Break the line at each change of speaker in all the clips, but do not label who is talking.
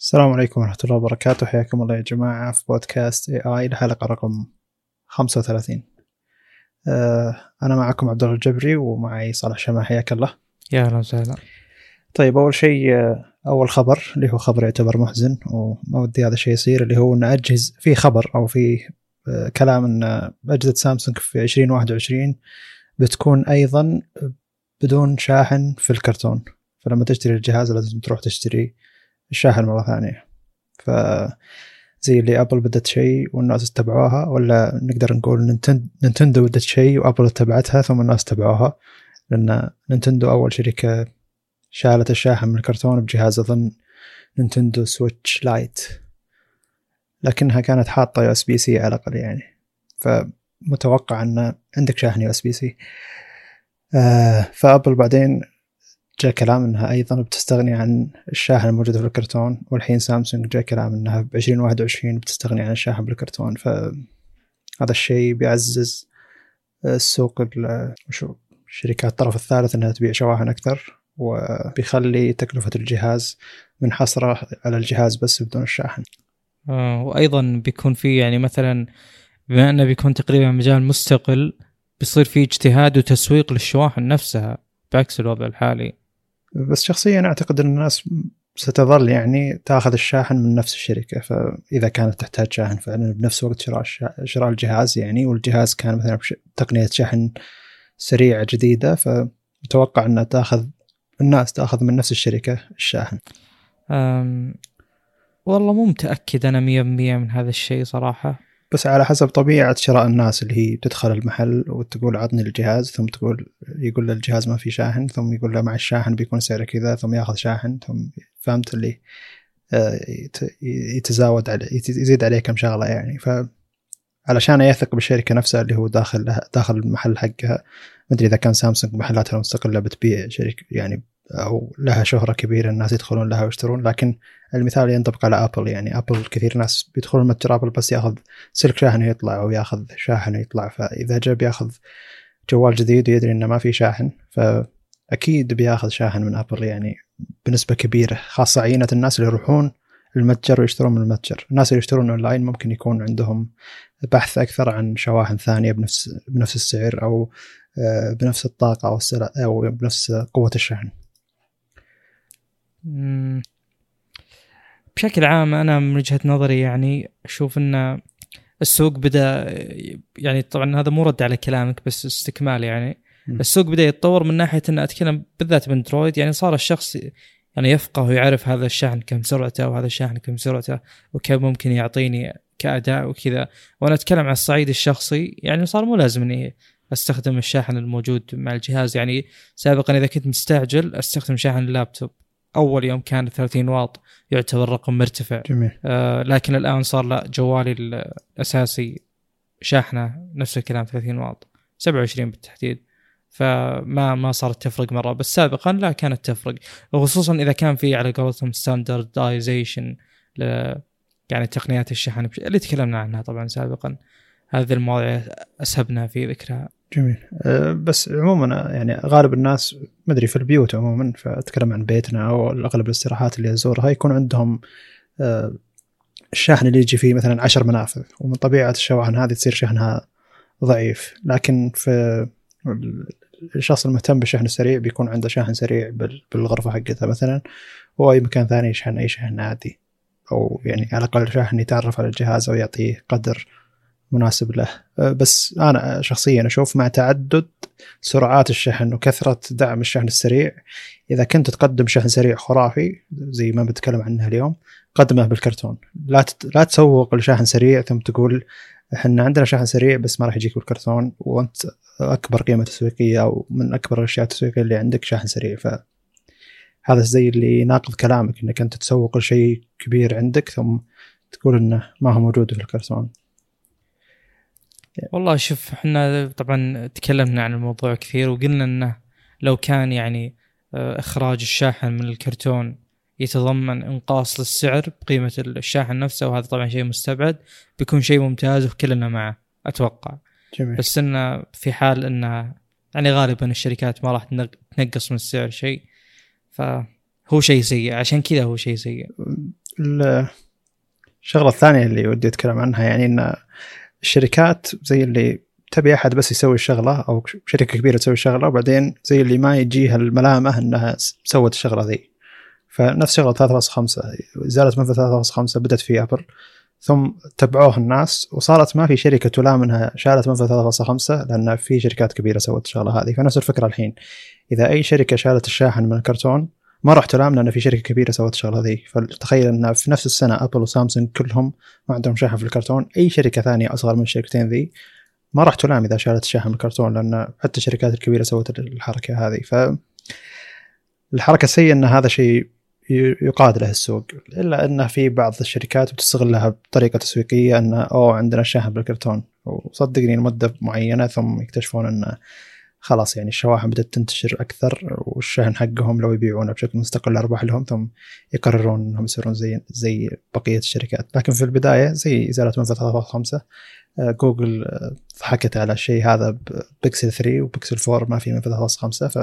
السلام عليكم ورحمة الله وبركاته. حياكم الله يا جماعة في بودكاست اي اي الحلقة رقم 35 آه أنا معكم عبد الله الجبري ومعي صالح شمع. حياك الله.
يا أهلا وسهلا.
طيب أول شيء آه، أول خبر اللي هو خبر يعتبر محزن وما ودي هذا الشيء يصير اللي هو أن أجهز في خبر أو في آه، كلام أن أجهزة سامسونج في 2021 بتكون أيضا بدون شاحن في الكرتون. فلما تشتري الجهاز لازم تروح تشتري الشاحن مرة ثانية. ف زي اللي Apple بدت شيء والناس اتبعوها ولا نقدر نقول Ninten- Nintendo بدت شيء و Apple اتبعتها ثم الناس اتبعوها لأن Nintendo أول شركة شالت الشاحن من الكرتون بجهاز أظن Nintendo Switch Lite لكنها كانت حاطة USB-C على الأقل يعني. فمتوقع إن عندك شاحن USB-C فابل بعدين جاء كلام إنها أيضا بتستغني عن الشاحن الموجود في الكرتون والحين سامسونج جاء كلام إنها ب 2021 بتستغني عن الشاحن بالكرتون. فهذا الشيء بيعزز السوق ال- وشو شركات الطرف الثالث إنها تبيع شواحن أكثر وبيخلي تكلفة الجهاز منحصرة على الجهاز بس بدون الشاحن.
آه وأيضا بيكون في يعني مثلا بما إنه بيكون تقريبا مجال مستقل بيصير في اجتهاد وتسويق للشواحن نفسها بعكس الوضع الحالي.
بس شخصيا أعتقد إن الناس ستظل يعني تأخذ الشاحن من نفس الشركة. فإذا كانت تحتاج شاحن فعلا بنفس وقت شراء شراء الجهاز يعني والجهاز كان مثلا تقنية شحن سريعة جديدة فمتوقع إنها تأخذ الناس تأخذ من نفس الشركة الشاحن.
والله مو متأكد أنا 100% من هذا الشيء صراحة.
بس على حسب طبيعة شراء الناس اللي هي تدخل المحل وتقول عطني الجهاز ثم تقول يقول له الجهاز ما في شاحن ثم يقول له مع الشاحن بيكون سعره كذا ثم ياخذ شاحن ثم فهمت اللي آه، يت- يتزاود عليه يزيد عليه كم شغلة يعني. ف علشان يثق بالشركة نفسها اللي هو داخل داخل المحل حقها ما أدري إذا كان سامسونج محلاتها المستقلة بتبيع شركه يعني أو لها شهرة كبيرة الناس يدخلون لها ويشترون لكن المثال ينطبق على ابل يعني ابل كثير ناس بيدخلون متجر ابل بس ياخذ سلك شاحن ويطلع أو ياخذ شاحن ويطلع. فإذا جاء بياخذ جوال جديد ويدري إنه ما في شاحن فأكيد بياخذ شاحن من ابل يعني بنسبة كبيرة خاصة عينة الناس اللي يروحون المتجر ويشترون من المتجر. الناس اللي يشترون أونلاين ممكن يكون عندهم بحث أكثر عن شواحن ثانية بنفس بنفس السعر أو آه، بنفس الطاقة أو أو بنفس قوة الشحن.
بشكل عام أنا من وجهة نظري يعني أشوف إن السوق بدأ يعني طبعا هذا مو رد على كلامك بس استكمال يعني.
مم.
السوق بدأ يتطور من ناحية إن أتكلم بالذات بأندرويد يعني صار الشخص يعني يفقه ويعرف هذا الشاحن كم سرعته وهذا الشاحن كم سرعته وكم ممكن يعطيني كأداء وكذا. وأنا أتكلم على الصعيد الشخصي يعني صار مو لازم إني أستخدم الشاحن الموجود مع الجهاز. يعني سابقا إذا كنت مستعجل أستخدم شاحن اللابتوب. أول يوم كان 30 واط يعتبر رقم مرتفع.
جميل.
آه لكن الآن صار لا جوالي الأساسي شاحنة نفس الكلام 30 واط 27 بالتحديد. فما ما صارت تفرق مرة. بس سابقا لا كانت تفرق وخصوصا إذا كان في على قولتهم ستاندردايزيشن يعني تقنيات الشحن اللي تكلمنا عنها طبعا سابقا. هذه المواضيع أسهبنا في ذكرها.
جميل. أه، بس عموما يعني غالب الناس ما أدري في البيوت عموما فأتكلم عن بيتنا أو أغلب الاستراحات اللي أزورها يكون عندهم أه، الشاحن اللي يجي فيه مثلا عشر منافذ ومن طبيعة الشواحن هذه تصير شحنها ضعيف. لكن في الشخص المهتم بالشحن السريع بيكون عنده شاحن سريع بال- بالغرفة حقتها مثلا وأي مكان ثاني يشحن أي شحن عادي. أو يعني على الأقل شاحن يتعرف على الجهاز أو يعطيه قدر مناسب له. أه، بس أنا شخصيا أشوف مع تعدد سرعات الشحن وكثرة دعم الشحن السريع إذا كنت تقدم شحن سريع خرافي زي ما بتكلم عنه اليوم قدمه بالكرتون. لا. لا تسوق لشاحن سريع ثم تقول إحنا عندنا شاحن سريع بس ما راح يجيك بالكرتون وأنت أكبر قيمة تسويقية أو من أكبر الأشياء التسويقية اللي عندك شاحن سريع. ف هذا زي اللي يناقض كلامك إنك أنت تسوق لشيء كبير عندك ثم تقول إنه ما هو موجود في الكرتون
والله شوف إحنا طبعا تكلمنا عن الموضوع كثير وقلنا إنه لو كان يعني آه، إخراج الشاحن من الكرتون يتضمن إنقاص للسعر بقيمة الشاحن نفسه وهذا طبعا شيء مستبعد بيكون شيء ممتاز وكلنا معه أتوقع.
جميل.
بس إنه في حال إنه يعني غالبا الشركات ما راح تنق- تنقص من السعر شيء فهذا هو شيء سيء عشان كذا هو شيء سيء.
ال- الشغلة الثانية اللي ودي أتكلم عنها يعني إن الشركات زي اللي تبي أحد بس يسوي الشغله أو شركة كبيرة تسوي الشغله وبعدين زي اللي ما يجيها الملامه إنها سوت الشغلة ذي. فنفس شغلة 3.5 ازاله منفذ 3.5 بدأت في ابل ثم تبعوه الناس وصارت ما في شركة تلام إنها شالت منفذ 3.5 لأن في شركات كبيرة سوت الشغلة هذه. فنفس الفكرة الحين. إذا أي شركة شالت الشاحن من الكرتون ما راح تلام لأن في شركة كبيرة سوت الشغلة ذي فتخيل إن في نفس السنة ابل وسامسونج كلهم ما عندهم شاحن في الكرتون. أي شركة ثانية أصغر من الشركتين ذي ما راح تلام إذا شالت الشاحن من الكرتون لأن حتى الشركات الكبيرة سوت الحركة هذه. ف الحركة السيئة إن هذا شيء يقاد له السوق. إلا انه في بعض الشركات بتستغلها بطريقة تسويقية انه أوه عندنا الشاحن بالكرتون. وصدقني لمدة معينة ثم يكتشفون انه خلاص يعني الشواحن بدأت تنتشر أكثر والشحن حقهم لو يبيعونه بشكل مستقل أرباح لهم ثم يقررون إنهم يصيرون زي زي بقية الشركات. لكن في البداية زي إزالة منفذ 3.5 آه، جوجل آه، ضحكت على الشيء هذا ببكسل 3 وبكسل 4 ما في منفذ 3.5 ف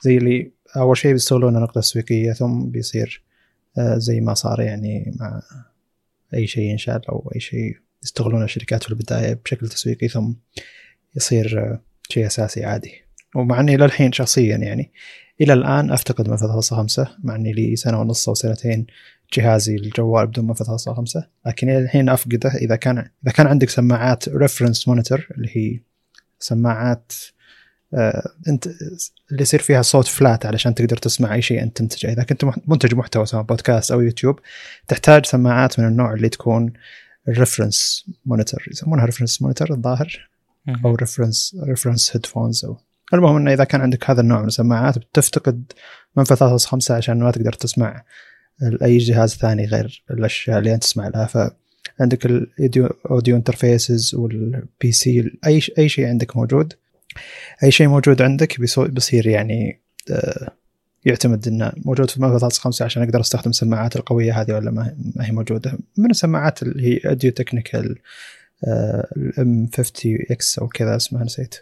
زي اللي أول شيء بيستغلون النقطه التسويقيه ثم بيصير آه، زي ما صار يعني مع أي شيء ينشال أو أي شيء يستغلون الشركات في البداية بشكل تسويقي ثم يصير شيء أساسي عادي. ومع إني للحين شخصيا يعني إلى الآن أفتقد منفذ 3.5 مع إني لي سنة ونص أو سنتين جهازي الجوال بدون منفذ 3.5 لكن إلى الحين أفقده. إذا كان إذا كان عندك سماعات reference monitor اللي هي سماعات آه أنت اللي يصير فيها صوت flat علشان تقدر تسمع أي شيء أنت تنتجه. إذا كنت منتج محتوى سواء بودكاست أو يوتيوب تحتاج سماعات من النوع اللي تكون ال reference monitor يسمونها reference monitor الظاهر. أو reference reference headphones أو المهم إنه إذا كان عندك هذا النوع من السماعات بتفتقد منفذ 3.5 عشان ما تقدر تسمع أي جهاز ثاني غير الأشياء اللي أنت تسمع لها فعندك ال audio interfaces وال PC أي أي شيء عندك موجود. أي شيء موجود عندك بيصير يعني آه، يعتمد إنه موجود في منفذ 3.5 عشان أقدر أستخدم السماعات القوية هذه ولا ما هي موجودة. من السماعات اللي هي Audio-Technica ال M50x أو كذا اسمها نسيت.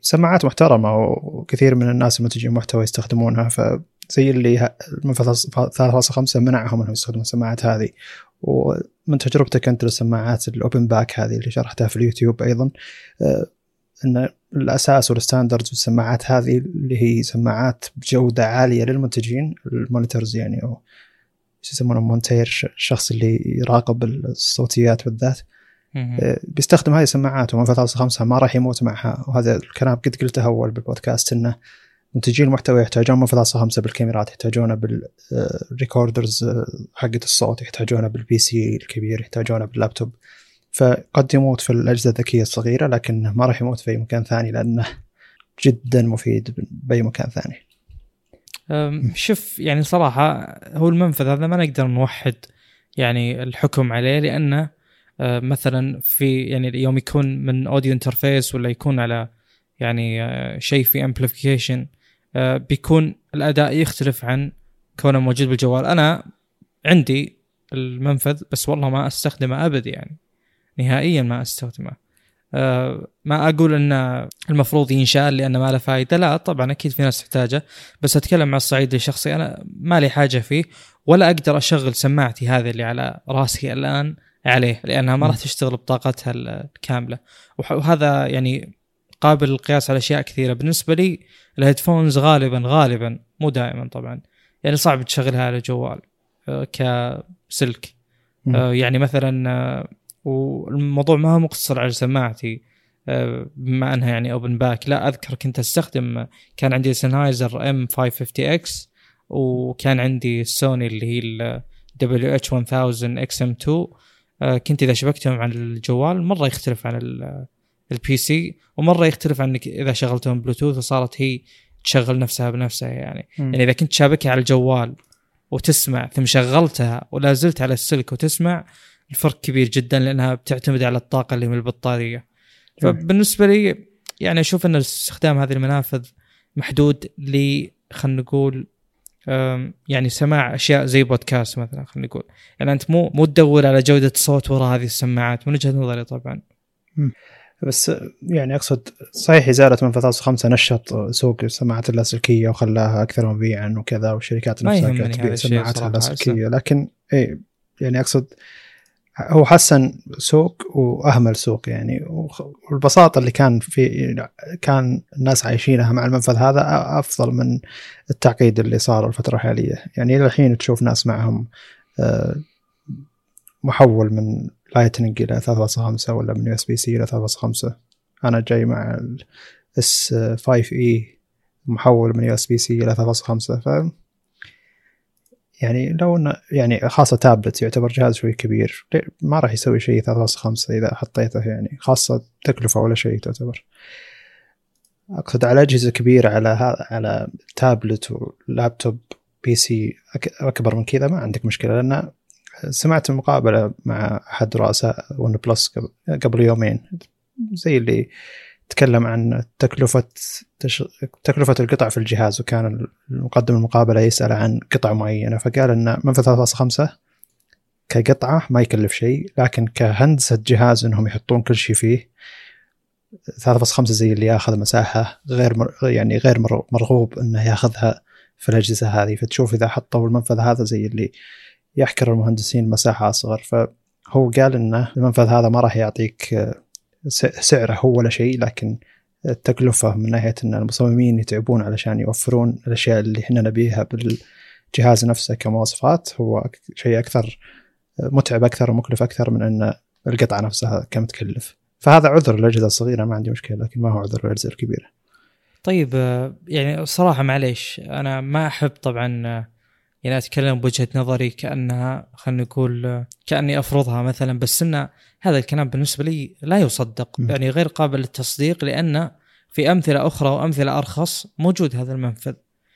سماعات محترمة وكثير من الناس المنتجين محتوى يستخدمونها فزي اللي المنفذ 3.5 منعهم إنهم يستخدمون السماعات هذه. ومن تجربتك أنت للسماعات ال open back هذه اللي شرحتها في اليوتيوب أيضا آه، إن الأساس وال standards والسماعات هذه اللي هي سماعات بجودة عالية للمنتجين ال monitors يعني أو يسمونه monitor الشخص اللي يراقب الصوتيات بالذات. بيستخدم هذه السماعات ومنفذ 3.5 ما راح يموت معها. وهذا الكلام قد قلته أول بالبودكاست إنه منتجين المحتوى يحتاجون منفذ 3.5 بالكاميرات يحتاجونه بال recorders حقة الصوت يحتاجونه بال PC الكبير يحتاجونه باللابتوب فقد يموت في الأجهزة الذكية الصغيرة لكن ما راح يموت في أي مكان ثاني لأنه جدا مفيد بأي مكان ثاني.
شوف يعني صراحة هو المنفذ هذا ما نقدر نوحد يعني الحكم عليه لأنه آه، مثلا في يعني يوم يكون من audio interface ولا يكون على يعني آه، شيء في amplification بيكون الأداء يختلف عن كونه موجود بالجوال. أنا عندي المنفذ بس والله ما أستخدمه ابد يعني نهائيا ما أستخدمه. آه، ما أقول إن المفروض ينشال لأنه ما له فائده لا طبعا أكيد في ناس تحتاجه بس أتكلم على الصعيد الشخصي. أنا ما لي حاجة فيه ولا أقدر أشغل سماعتي هذه اللي على راسي الآن. عليه لأنها ما راح تشتغل بطاقتها الكاملة. وهذا يعني قابل للقياس على أشياء كثيرة. بالنسبة لي الهيدفونز غالبا غالبا مو دائما طبعا يعني صعب تشغلها على جوال آه، كسلك. آه، يعني مثلا آه، والموضوع ما هو مقتصر على سماعتي بما أنها يعني open back لا أذكر كنت أستخدم كان عندي Sennheiser M 550 X وكان عندي السوني اللي هي ال WH 1000 XM 2 آه، كنت إذا شبكتهم على الجوال مرة يختلف عن ال- ال PC ومرة يختلف عنك إذا شغلتهم بلوتوث وصارت هي تشغل نفسها بنفسها يعني
مم.
يعني إذا كنت شابكها على الجوال وتسمع ثم شغلتها ولا زلت على السلك وتسمع الفرق كبير جدا لأنها بتعتمد على الطاقة اللي من
البطارية.
فبالنسبة لي يعني أشوف إن استخدام هذه المنافذ محدود ل خلينا نقول يعني سماع أشياء زي بودكاست مثلا خلينا نقول. يعني أنت مو مو تدور على جودة صوت وراء هذه السماعات من وجهة نظري طبعا.
بس يعني أقصد صحيح إزالة منفذ 5 نشط سوق السماعات اللاسلكية وخلاها أكثر مبيعا وكذا والشركات نفسها كانت تبيع
صراحة،
اللاسلكية. لكن اي يعني أقصد هو حسن سوق وأهمل سوق يعني. والبساطة اللي كان في كان الناس عايشينها مع المنفذ هذا أفضل من التعقيد اللي صار الفترة الحالية. يعني إلى الحين تشوف ناس معهم آه، محول من Lightning إلى 3.5 ولا من USB-C إلى 3.5 أنا جاي مع S5e محول من USB-C إلى 3.5 ف يعني لو إنه يعني خاصة تابلت يعتبر جهاز شوي كبير ما راح يسوي شيء 3.5 إذا حطيته يعني خاصة تكلفة ولا شيء تعتبر. أقصد على أجهزة كبيرة على على tablet و laptop PC أكبر من كذا ما عندك مشكلة. لأن سمعت مقابلة مع أحد رؤساء OnePlus قبل يومين زي اللي تكلم عن تكلفة تش... تكلفة القطع في الجهاز وكان المقدم المقابلة يسأل عن قطع معينة فقال أن منفذ 3.5 كقطعة ما يكلف شيء لكن كهندسة جهاز أنهم يحطون كل شيء فيه 3.5 زي اللي ياخذ مساحة غير مر... يعني غير مر... مرغوب أنه ياخذها في الأجهزة هذه. فتشوف إذا حطوا المنفذ هذا زي اللي يحكر المهندسين مساحة أصغر. فهو قال أن المنفذ هذا ما راح يعطيك سعره هو ولا شيء لكن التكلفة من ناحية أن المصممين يتعبون علشان يوفرون الأشياء اللي إحنا نبيها بالجهاز نفسه كمواصفات هو شيء أكثر متعب أكثر ومكلف أكثر من أن القطعة نفسها كم تكلف فهذا عذر للأجهزة الصغيرة ما عندي مشكلة لكن ما هو عذر للأجهزة الكبيرة.
طيب آه، يعني صراحة معليش أنا ما أحب طبعا آه، يعني أتكلم بوجهة نظري كأنها خلينا نقول كأني أفرضها مثلا بس إن هذا الكلام بالنسبة لي لا يصدق.
م.
يعني غير قابل للتصديق لأن في أمثلة أخرى وأمثلة أرخص موجود هذا المنفذ.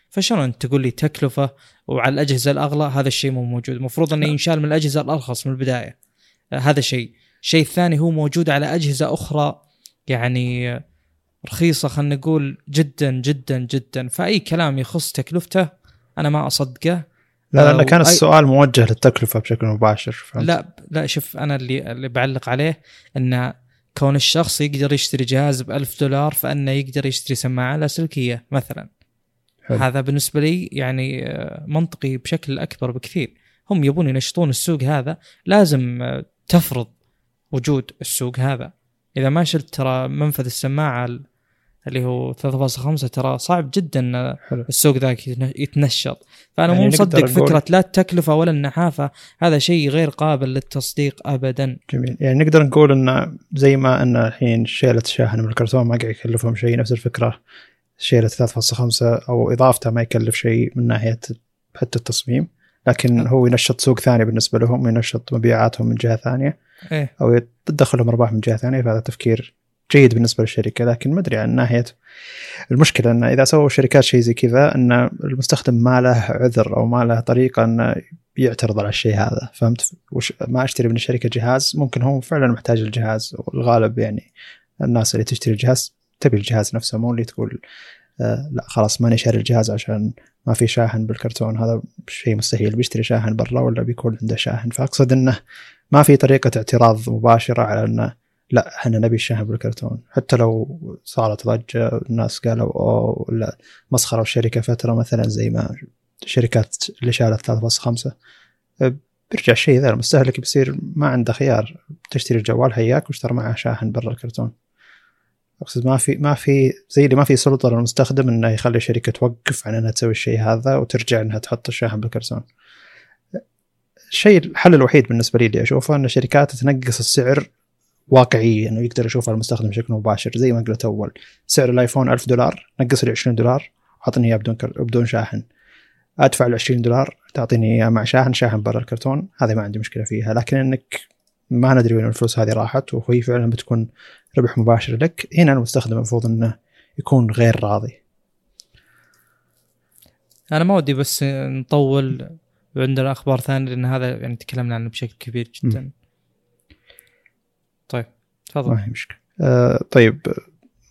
فشلون أنت تقول لي تكلفة وعلى الأجهزة الأغلى هذا الشيء مو موجود؟ المفروض
لا.
ينشال من الأجهزة الأرخص من البداية. آه، هذا شيء. الشيء الثاني هو موجود على أجهزة أخرى يعني رخيصة خلينا نقول جدا جدا جدا. فأي كلام يخص تكلفته أنا ما أصدقه.
لا لأن
آه،
كان السؤال موجه للتكلفة بشكل مباشر فهمت؟
لا لا شوف أنا اللي اللي بعلق عليه إن كون الشخص يقدر يشتري جهاز ب 1000 دولار فإنه يقدر يشتري سماعة لاسلكيه مثلا
حلو.
هذا بالنسبة لي يعني آه، منطقي بشكل أكبر بكثير هم يبون ينشطون السوق هذا لازم آه، تفرض وجود السوق هذا إذا ما شلت ترى منفذ السماعة ال- اللي هو 3.5 ترى صعب جدا
حلو.
السوق ذاك يتن- يتنشط. فأنا
يعني
مو مصدق فكرة لا التكلفه ولا النحافة. هذا شيء غير قابل للتصديق ابدا.
جميل. يعني نقدر نقول إن زي ما إن الحين شيلة شاحن من الكرتون ما قاعد يكلفهم شيء نفس الفكرة. شيلة 3.5 أو إضافته ما يكلف شيء من ناحية حتى التصميم. لكن
أه.
هو ينشط سوق ثاني بالنسبة لهم ينشط مبيعاتهم من جهة ثانية.
إيه.
أو تدخلهم أرباح من جهة ثانية فهذا تفكير جيد بالنسبة للشركة لكن ما أدري عن ناحية المشكلة ان إذا سووا شركات شيء زي كذا إن المستخدم ما له عذر أو ما له طريقة إنه يعترض على الشيء هذا فهمت؟ وش ما أشتري من الشركة جهاز ممكن هو فعلا محتاج الجهاز والغالب يعني الناس اللي تشتري الجهاز تبي الجهاز نفسه مو اللي تقول آه لا خلاص ماني شاري الجهاز عشان ما في شاحن بالكرتون هذا شيء مستحيل بيشتري شاحن برا ولا بيكون عنده شاحن؟ فأقصد إنه ما في طريقة اعتراض مباشرة على إنه لا إحنا نبي الشاحن بالكرتون. حتى لو صارت ضجة الناس قالوا أوه ولا مسخروا الشركة فترة مثلا زي ما شركات اللي شالت 3.5 بيرجع الشيء ذا المستهلك بيصير ما عنده خيار. تشتري الجوال هياك واشترى معه شاحن برا الكرتون. أقصد ما في ما في زي اللي ما في سلطة للمستخدم إنه يخلي الشركة توقف عن إنها تسوي الشيء هذا وترجع إنها تحط الشاحن بالكرتون. الشيء الحل الوحيد بالنسبة لي اللي أشوفه إن الشركات تنقص السعر واقعيا إنه يقدر يشوفها المستخدم بشكل مباشر زي ما قلت أول. سعر الآيفون 1000 دولار نقص لي 20 دولار اعطني إياه بدون كر... بدون شاحن. أدفع ال 20 دولار تعطيني إياه مع شاحن شاحن برا الكرتون هذه ما عندي مشكلة فيها. لكن إنك ما ندري وين الفلوس هذه راحت وهي فعلا بتكون ربح مباشر لك. هنا المستخدم المفروض إنه يكون غير راضي.
أنا ما ودي بس نطول وعندنا أخبار ثانية لأن هذا يعني تكلمنا عنه بشكل كبير جدا. طيب تفضل.
ما هي مشكلة. آه طيب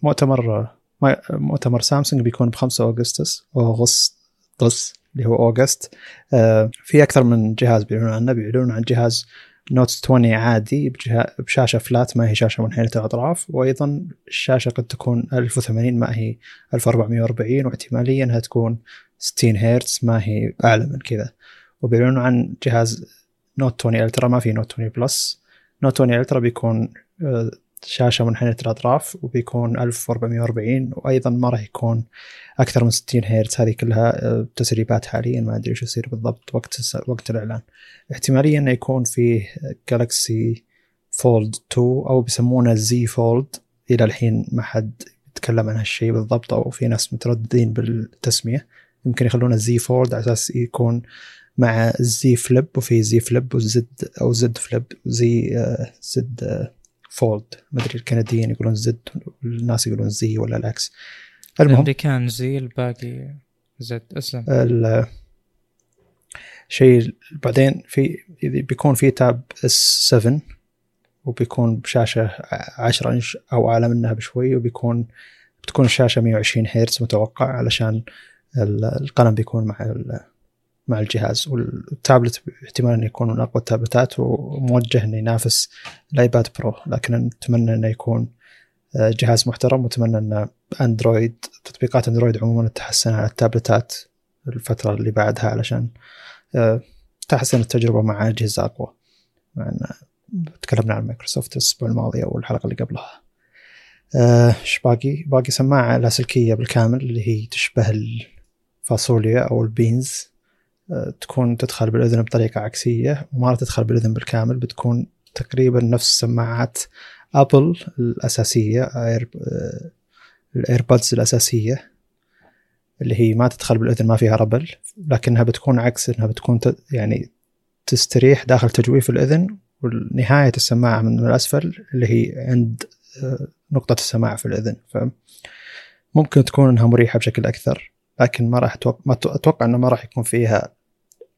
مؤتمر مؤتمر سامسونج بيكون ب 5 أغسطس أغسطس اللي هو أوغست. آه في أكثر من جهاز بيعلنون عنه بيعلنون عن جهاز Note 20 عادي بشاشة flat ما هي شاشة منحنيه الأطراف. وأيضا الشاشة قد تكون 1080 ما هي 1440 واحتماليا إنها تكون 60 هرتز ما هي أعلى من كذا. وبيعلنوا عن جهاز Note 20 Ultra ما في Note 20 Plus Note 20 Ultra بيكون شاشة منحنيه الاطراف وبيكون 1440 وأيضا ما راح يكون أكثر من 60 هرتز هذه كلها آه، تسريبات حاليا ما أدري إيش يصير بالضبط وقت وقت الإعلان. احتماليا إنه يكون فيه جالكسي فولد 2 أو بيسمونه زي فولد إلى الحين ما حد يتكلم عن هالشيء بالضبط أو في ناس مترددين بالتسمية. يمكن يخلونه زي فولد على أساس يكون مع الزي فليب وفي زي فليب وزد أو زد فليب زي آه، زد آه، فولد ما أدري الكنديين يقولون زد والناس يقولون زي ولا العكس. المهم
الأمريكان زي الباقي زد
أسلم. شيء بعدين في بيكون في تاب اس 7 وبيكون بشاشة 10 انش أو أعلى منها بشوي وبيكون بتكون الشاشة 120 هرتز متوقع علشان ال- القلم بيكون مع مع الجهاز والتابلت احتمال انه يكون من اقوى ال tablets وموجه انه ينافس الآيباد برو. لكن نتمنى انه يكون آه، جهاز محترم واتمنى أن أندرويد تطبيقات أندرويد عموما تتحسن على التابلتات الفترة اللي بعدها علشان آه، تحسن التجربة مع أجهزة أقوى. مع تكلمنا عن مايكروسوفت الأسبوع الماضي أو الحلقة اللي قبلها. آه، إيش باقي؟ باقي سماعة لاسلكية بالكامل اللي هي تشبه الفاصوليا أو ال beans. تكون تدخل بالأذن بطريقة عكسية وما تدخل بالأذن بالكامل بتكون تقريبا نفس سماعات ابل الأساسية اير الايربودز الأساسية اللي هي ما تدخل بالأذن ما فيها ربل لكنها بتكون عكس إنها بتكون يعني تستريح داخل تجويف الأذن ونهاية السماعة من الأسفل اللي هي عند آه، نقطة السماعة في الأذن. فممكن تكون إنها مريحة بشكل أكثر لكن ما راح أتو- أتوقع إنه ما راح يكون فيها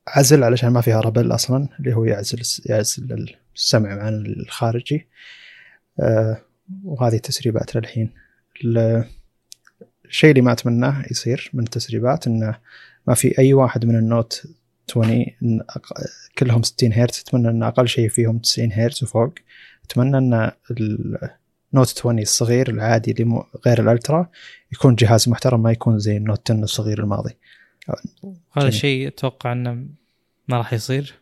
عزل علشان ما فيها ربل أصلا اللي هو يعزل يعزل السمع عن الخارجي. آه، وهذه تسريبات للحين. ال- الشيء اللي ما اتمناه يصير من التسريبات إنه ما في أي واحد من النوت 20 إن أق- كلهم 60 هرتز أتمنى إن أقل شيء فيهم 90 هرتز وفوق. أتمنى إن النوت 20 الصغير العادي اللي غير الألترا يكون جهاز محترم ما يكون زي النوت 10 الصغير الماضي.
هذا. شيء أتوقع إنه ما راح يصير.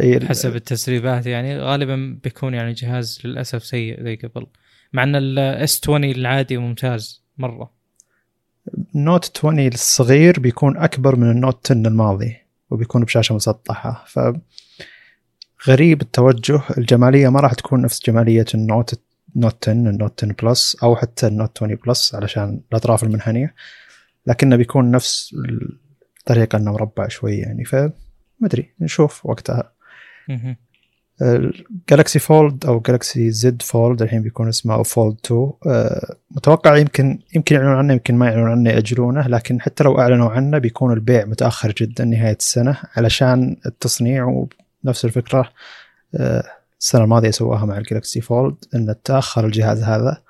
أي-
حسب التسريبات يعني. غالبا بيكون يعني جهاز للأسف سيء زي قبل. مع إن الاس 20 العادي ممتاز مرة.
النوت 20 الصغير بيكون أكبر من النوت 10 الماضي وبيكون بشاشة مسطحة. ف غريب التوجه. الجمالية ما راح تكون نفس جمالية النوت نوت 10 النوت 10 بلس أو حتى النوت 20 بلس علشان الأطراف المنحنية. لكنه بيكون نفس الطريقة إنه مربع شوي يعني ف ما أدري نشوف وقتها. جالكسي فولد أو جالكسي زد فولد الحين بيكون اسمه أو فولد 2 آه، متوقع يمكن يمكن يعلنون عنه يمكن ما يعلنون عنه يأجلونه لكن حتى لو أعلنوا عنه بيكون البيع متأخر جدا نهاية السنة علشان التصنيع ونفس الفكرة. آه، السنة الماضية سواها مع الجالكسي فولد إن تأخر الجهاز هذا.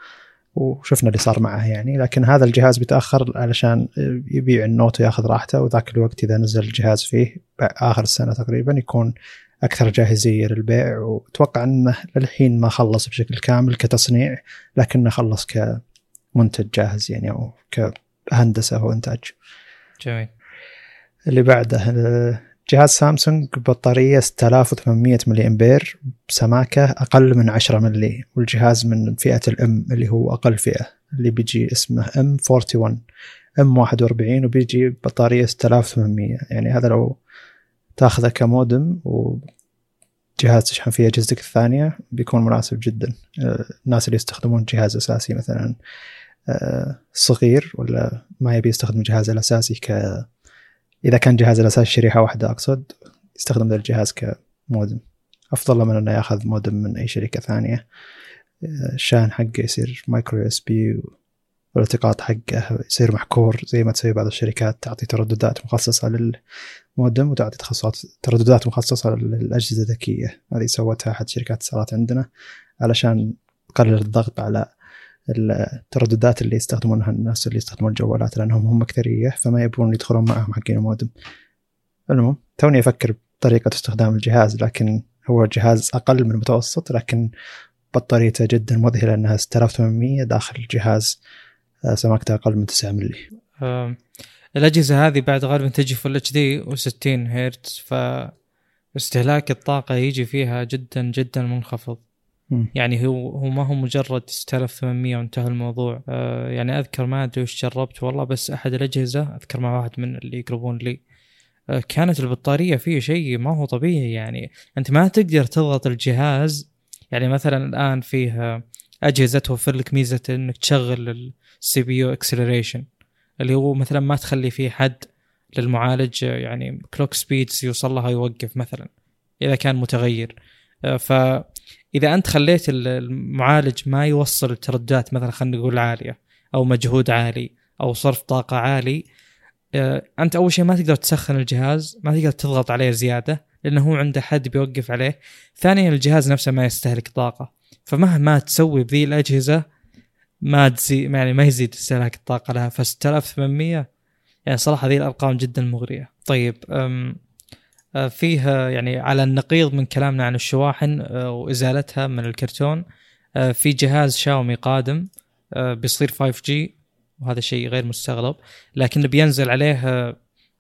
وشفنا اللي صار معه يعني. لكن هذا الجهاز بيتأخر علشان يبيع النوت وياخذ راحته وذاك الوقت إذا نزل الجهاز فيه اخر السنة تقريبا يكون أكثر جاهزية للبيع. وأتوقع إنه للحين ما خلص بشكل كامل كتصنيع لكنه خلص كمنتج جاهز يعني أو كهندسة وانتاج.
جميل.
اللي بعده جهاز سامسونج بطارية 6800 ملي أمبير بسماكه أقل من 10 ملي والجهاز من فئة الأم اللي هو أقل فئة اللي بيجي اسمه ام 41 ام 41 وبيجي بطاريه 6800 يعني هذا لو تاخذه كمودم وجهاز تشحن فيه أجهزتك الثانية بيكون مناسب جدا. آه، الناس اللي يستخدمون جهاز أساسي مثلا آه، صغير ولا ما يبي يستخدم جهازه الأساسي ك إذا كان جهازه الاساسي شريحة واحدة أقصد يستخدم ذا الجهاز كمودم. أفضل له من إنه يأخذ مودم من أي شركة ثانية. الشاحن حقه يصير micro USB والالتقاط حقه يصير محكور زي ما تسوي بعض الشركات تعطي ترددات مخصصة للمودم وتعطي تخصصات ترددات مخصصة للأجهزة الذكية. هذه سوتها أحد شركات الاتصالات عندنا علشان تقلل الضغط على الترددات اللي يستخدمونها الناس اللي يستخدمون الجوالات لأنهم هم اكثريه فما يبون يدخلون معهم حقين المودم المهم توني أفكر بطريقة استخدام الجهاز لكن هو جهاز أقل من المتوسط لكن بطاريته جدا مذهلة إنها 6800 داخل جهاز آه، سماكته أقل من 9 ملي
الأجهزة هذه بعد غالبا تجي فل اتش دي و60 هرتز فاستهلاك الطاقة يجي فيها جدا جدا منخفض. يعني هو هو ما هو مجرد 6800 وانتهى الموضوع. آه يعني أذكر ما أدري وش جربت والله بس أحد الأجهزة أذكر مع واحد من اللي يقربون لي آه كانت البطارية فيه شيء ما هو طبيعي. يعني أنت ما تقدر تضغط الجهاز. يعني مثلا الآن فيه أجهزة توفر لك ميزة إنك تشغل ال CPU acceleration اللي هو مثلا ما تخلي فيه حد للمعالج آه، يعني كلوك سبيدز يوصل لها يوقف مثلا إذا كان متغير. آه، فاذا أنت خليت ال- المعالج ما يوصل الترددات مثلا خلينا نقول عالية أو مجهود عالي أو صرف طاقة عالي آه، أنت أول شيء ما تقدر تسخن الجهاز ما تقدر تضغط عليه زيادة لأنه هو عنده حد بيوقف عليه. ثانيا الجهاز نفسه ما يستهلك طاقة فمهما تسوي بذي الأجهزة ما تزي يعني ما يزيد استهلاك الطاقة لها. ف 6800 يعني صراحة ذي الأرقام جدا مغرية. طيب آه، فيه يعني على النقيض من كلامنا عن الشواحن آه، وإزالتها من الكرتون. آه، في جهاز شاومي قادم بيصير 5G وهذا شيء غير مستغرب. لكن بينزل عليه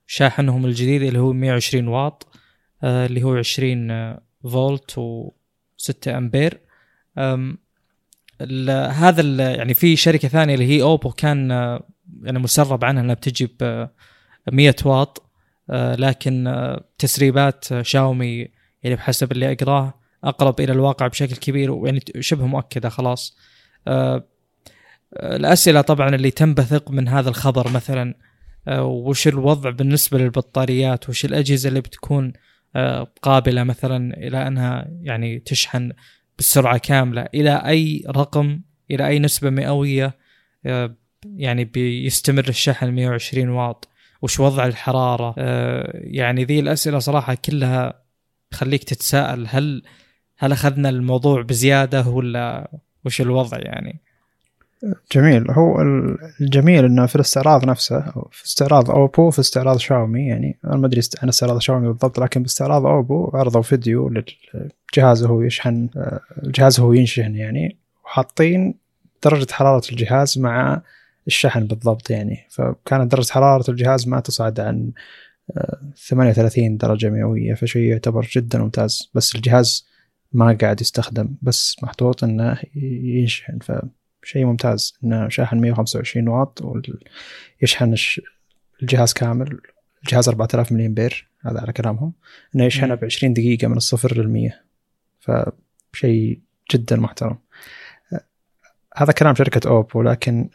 شاحنهم الجديد اللي هو 120 واط اللي هو 20 آه، فولت و6 أمبير. هذا يعني في شركة ثانية اللي هي اوبو كان يعني مسرب عنها إنها بتجي ب 100 واط. لكن آه، تسريبات آه، شاومي يعني بحسب اللي أقراه أقرب إلى الواقع بشكل كبير ويعني شبه مؤكدة خلاص. آه، آه، الأسئلة طبعا اللي تنبثق من هذا الخبر مثلا آه، وش الوضع بالنسبة للبطاريات وش الأجهزة اللي بتكون آه، قابلة مثلا إلى أنها يعني تشحن بالسرعه كاملة إلى أي رقم إلى أي نسبة مئوية آه، يعني بيستمر الشحن 120 واط. وش وضع الحرارة. آه، يعني ذي الأسئلة صراحة كلها تخليك تتساءل هل هل أخذنا الموضوع بزيادة ولا وش الوضع يعني؟
جميل. هو ال- الجميل إنه في الاستعراض نفسه في استعراض أوبو في استعراض شاومي. يعني أنا ما أدري عن استعراض شاومي بالضبط لكن باستعراض أوبو عرضوا فيديو للجهاز وهو يشحن آه، الجهاز وهو ينشحن يعني وحاطين درجة حرارة الجهاز مع الشحن بالضبط يعني. فكانت درجة حرارة الجهاز ما تصعد عن آه، 38 درجة مئوية فشيء يعتبر جدا ممتاز. بس الجهاز ما قاعد يستخدم بس محطوط إنه ينشحن. فشيء ممتاز إنه شاحن 125 واط ويشحن الجهاز كامل. الجهاز 4000 ملي امبير هذا على كلامهم. إنه يشحنه. ب 20 دقيقة من الصفر للمية فشيء جدا محترم. هذا كلام شركة اوبو لكن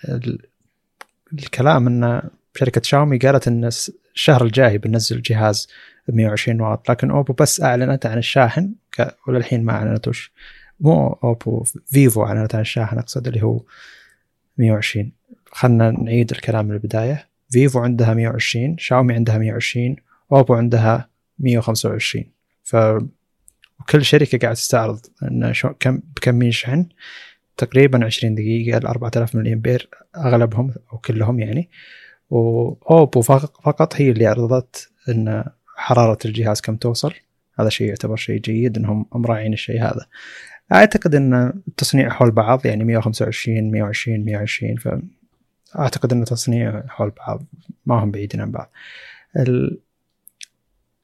الكلام إن شركة شاومي قالت إن الشهر الجاي بننزل جهاز ب 120 واط لكن أوبو بس أعلنت عن الشاحن وللحين ما أعلنت وش. مو أوبو فيفو أعلنت عن الشاحن أقصد اللي هو 120 خلنا نعيد الكلام من البداية. فيفو عندها 120 شاومي عندها 120 أوبو عندها 125 ف وكل شركة قاعد تستعرض إن شو كم بكم يشحن تقريبا 20 دقيقة ل 4000 ملي امبير أغلبهم أو كلهم يعني. واوبو فق- فقط هي اللي عرضت إن حرارة الجهاز كم توصل. هذا شيء يعتبر شيء جيد إنهم مراعين الشيء هذا. أعتقد إن التصنيع حول بعض يعني 125 120 120 فاعتقد إن التصنيع حول بعض ما هم بعيدين عن بعض. ال...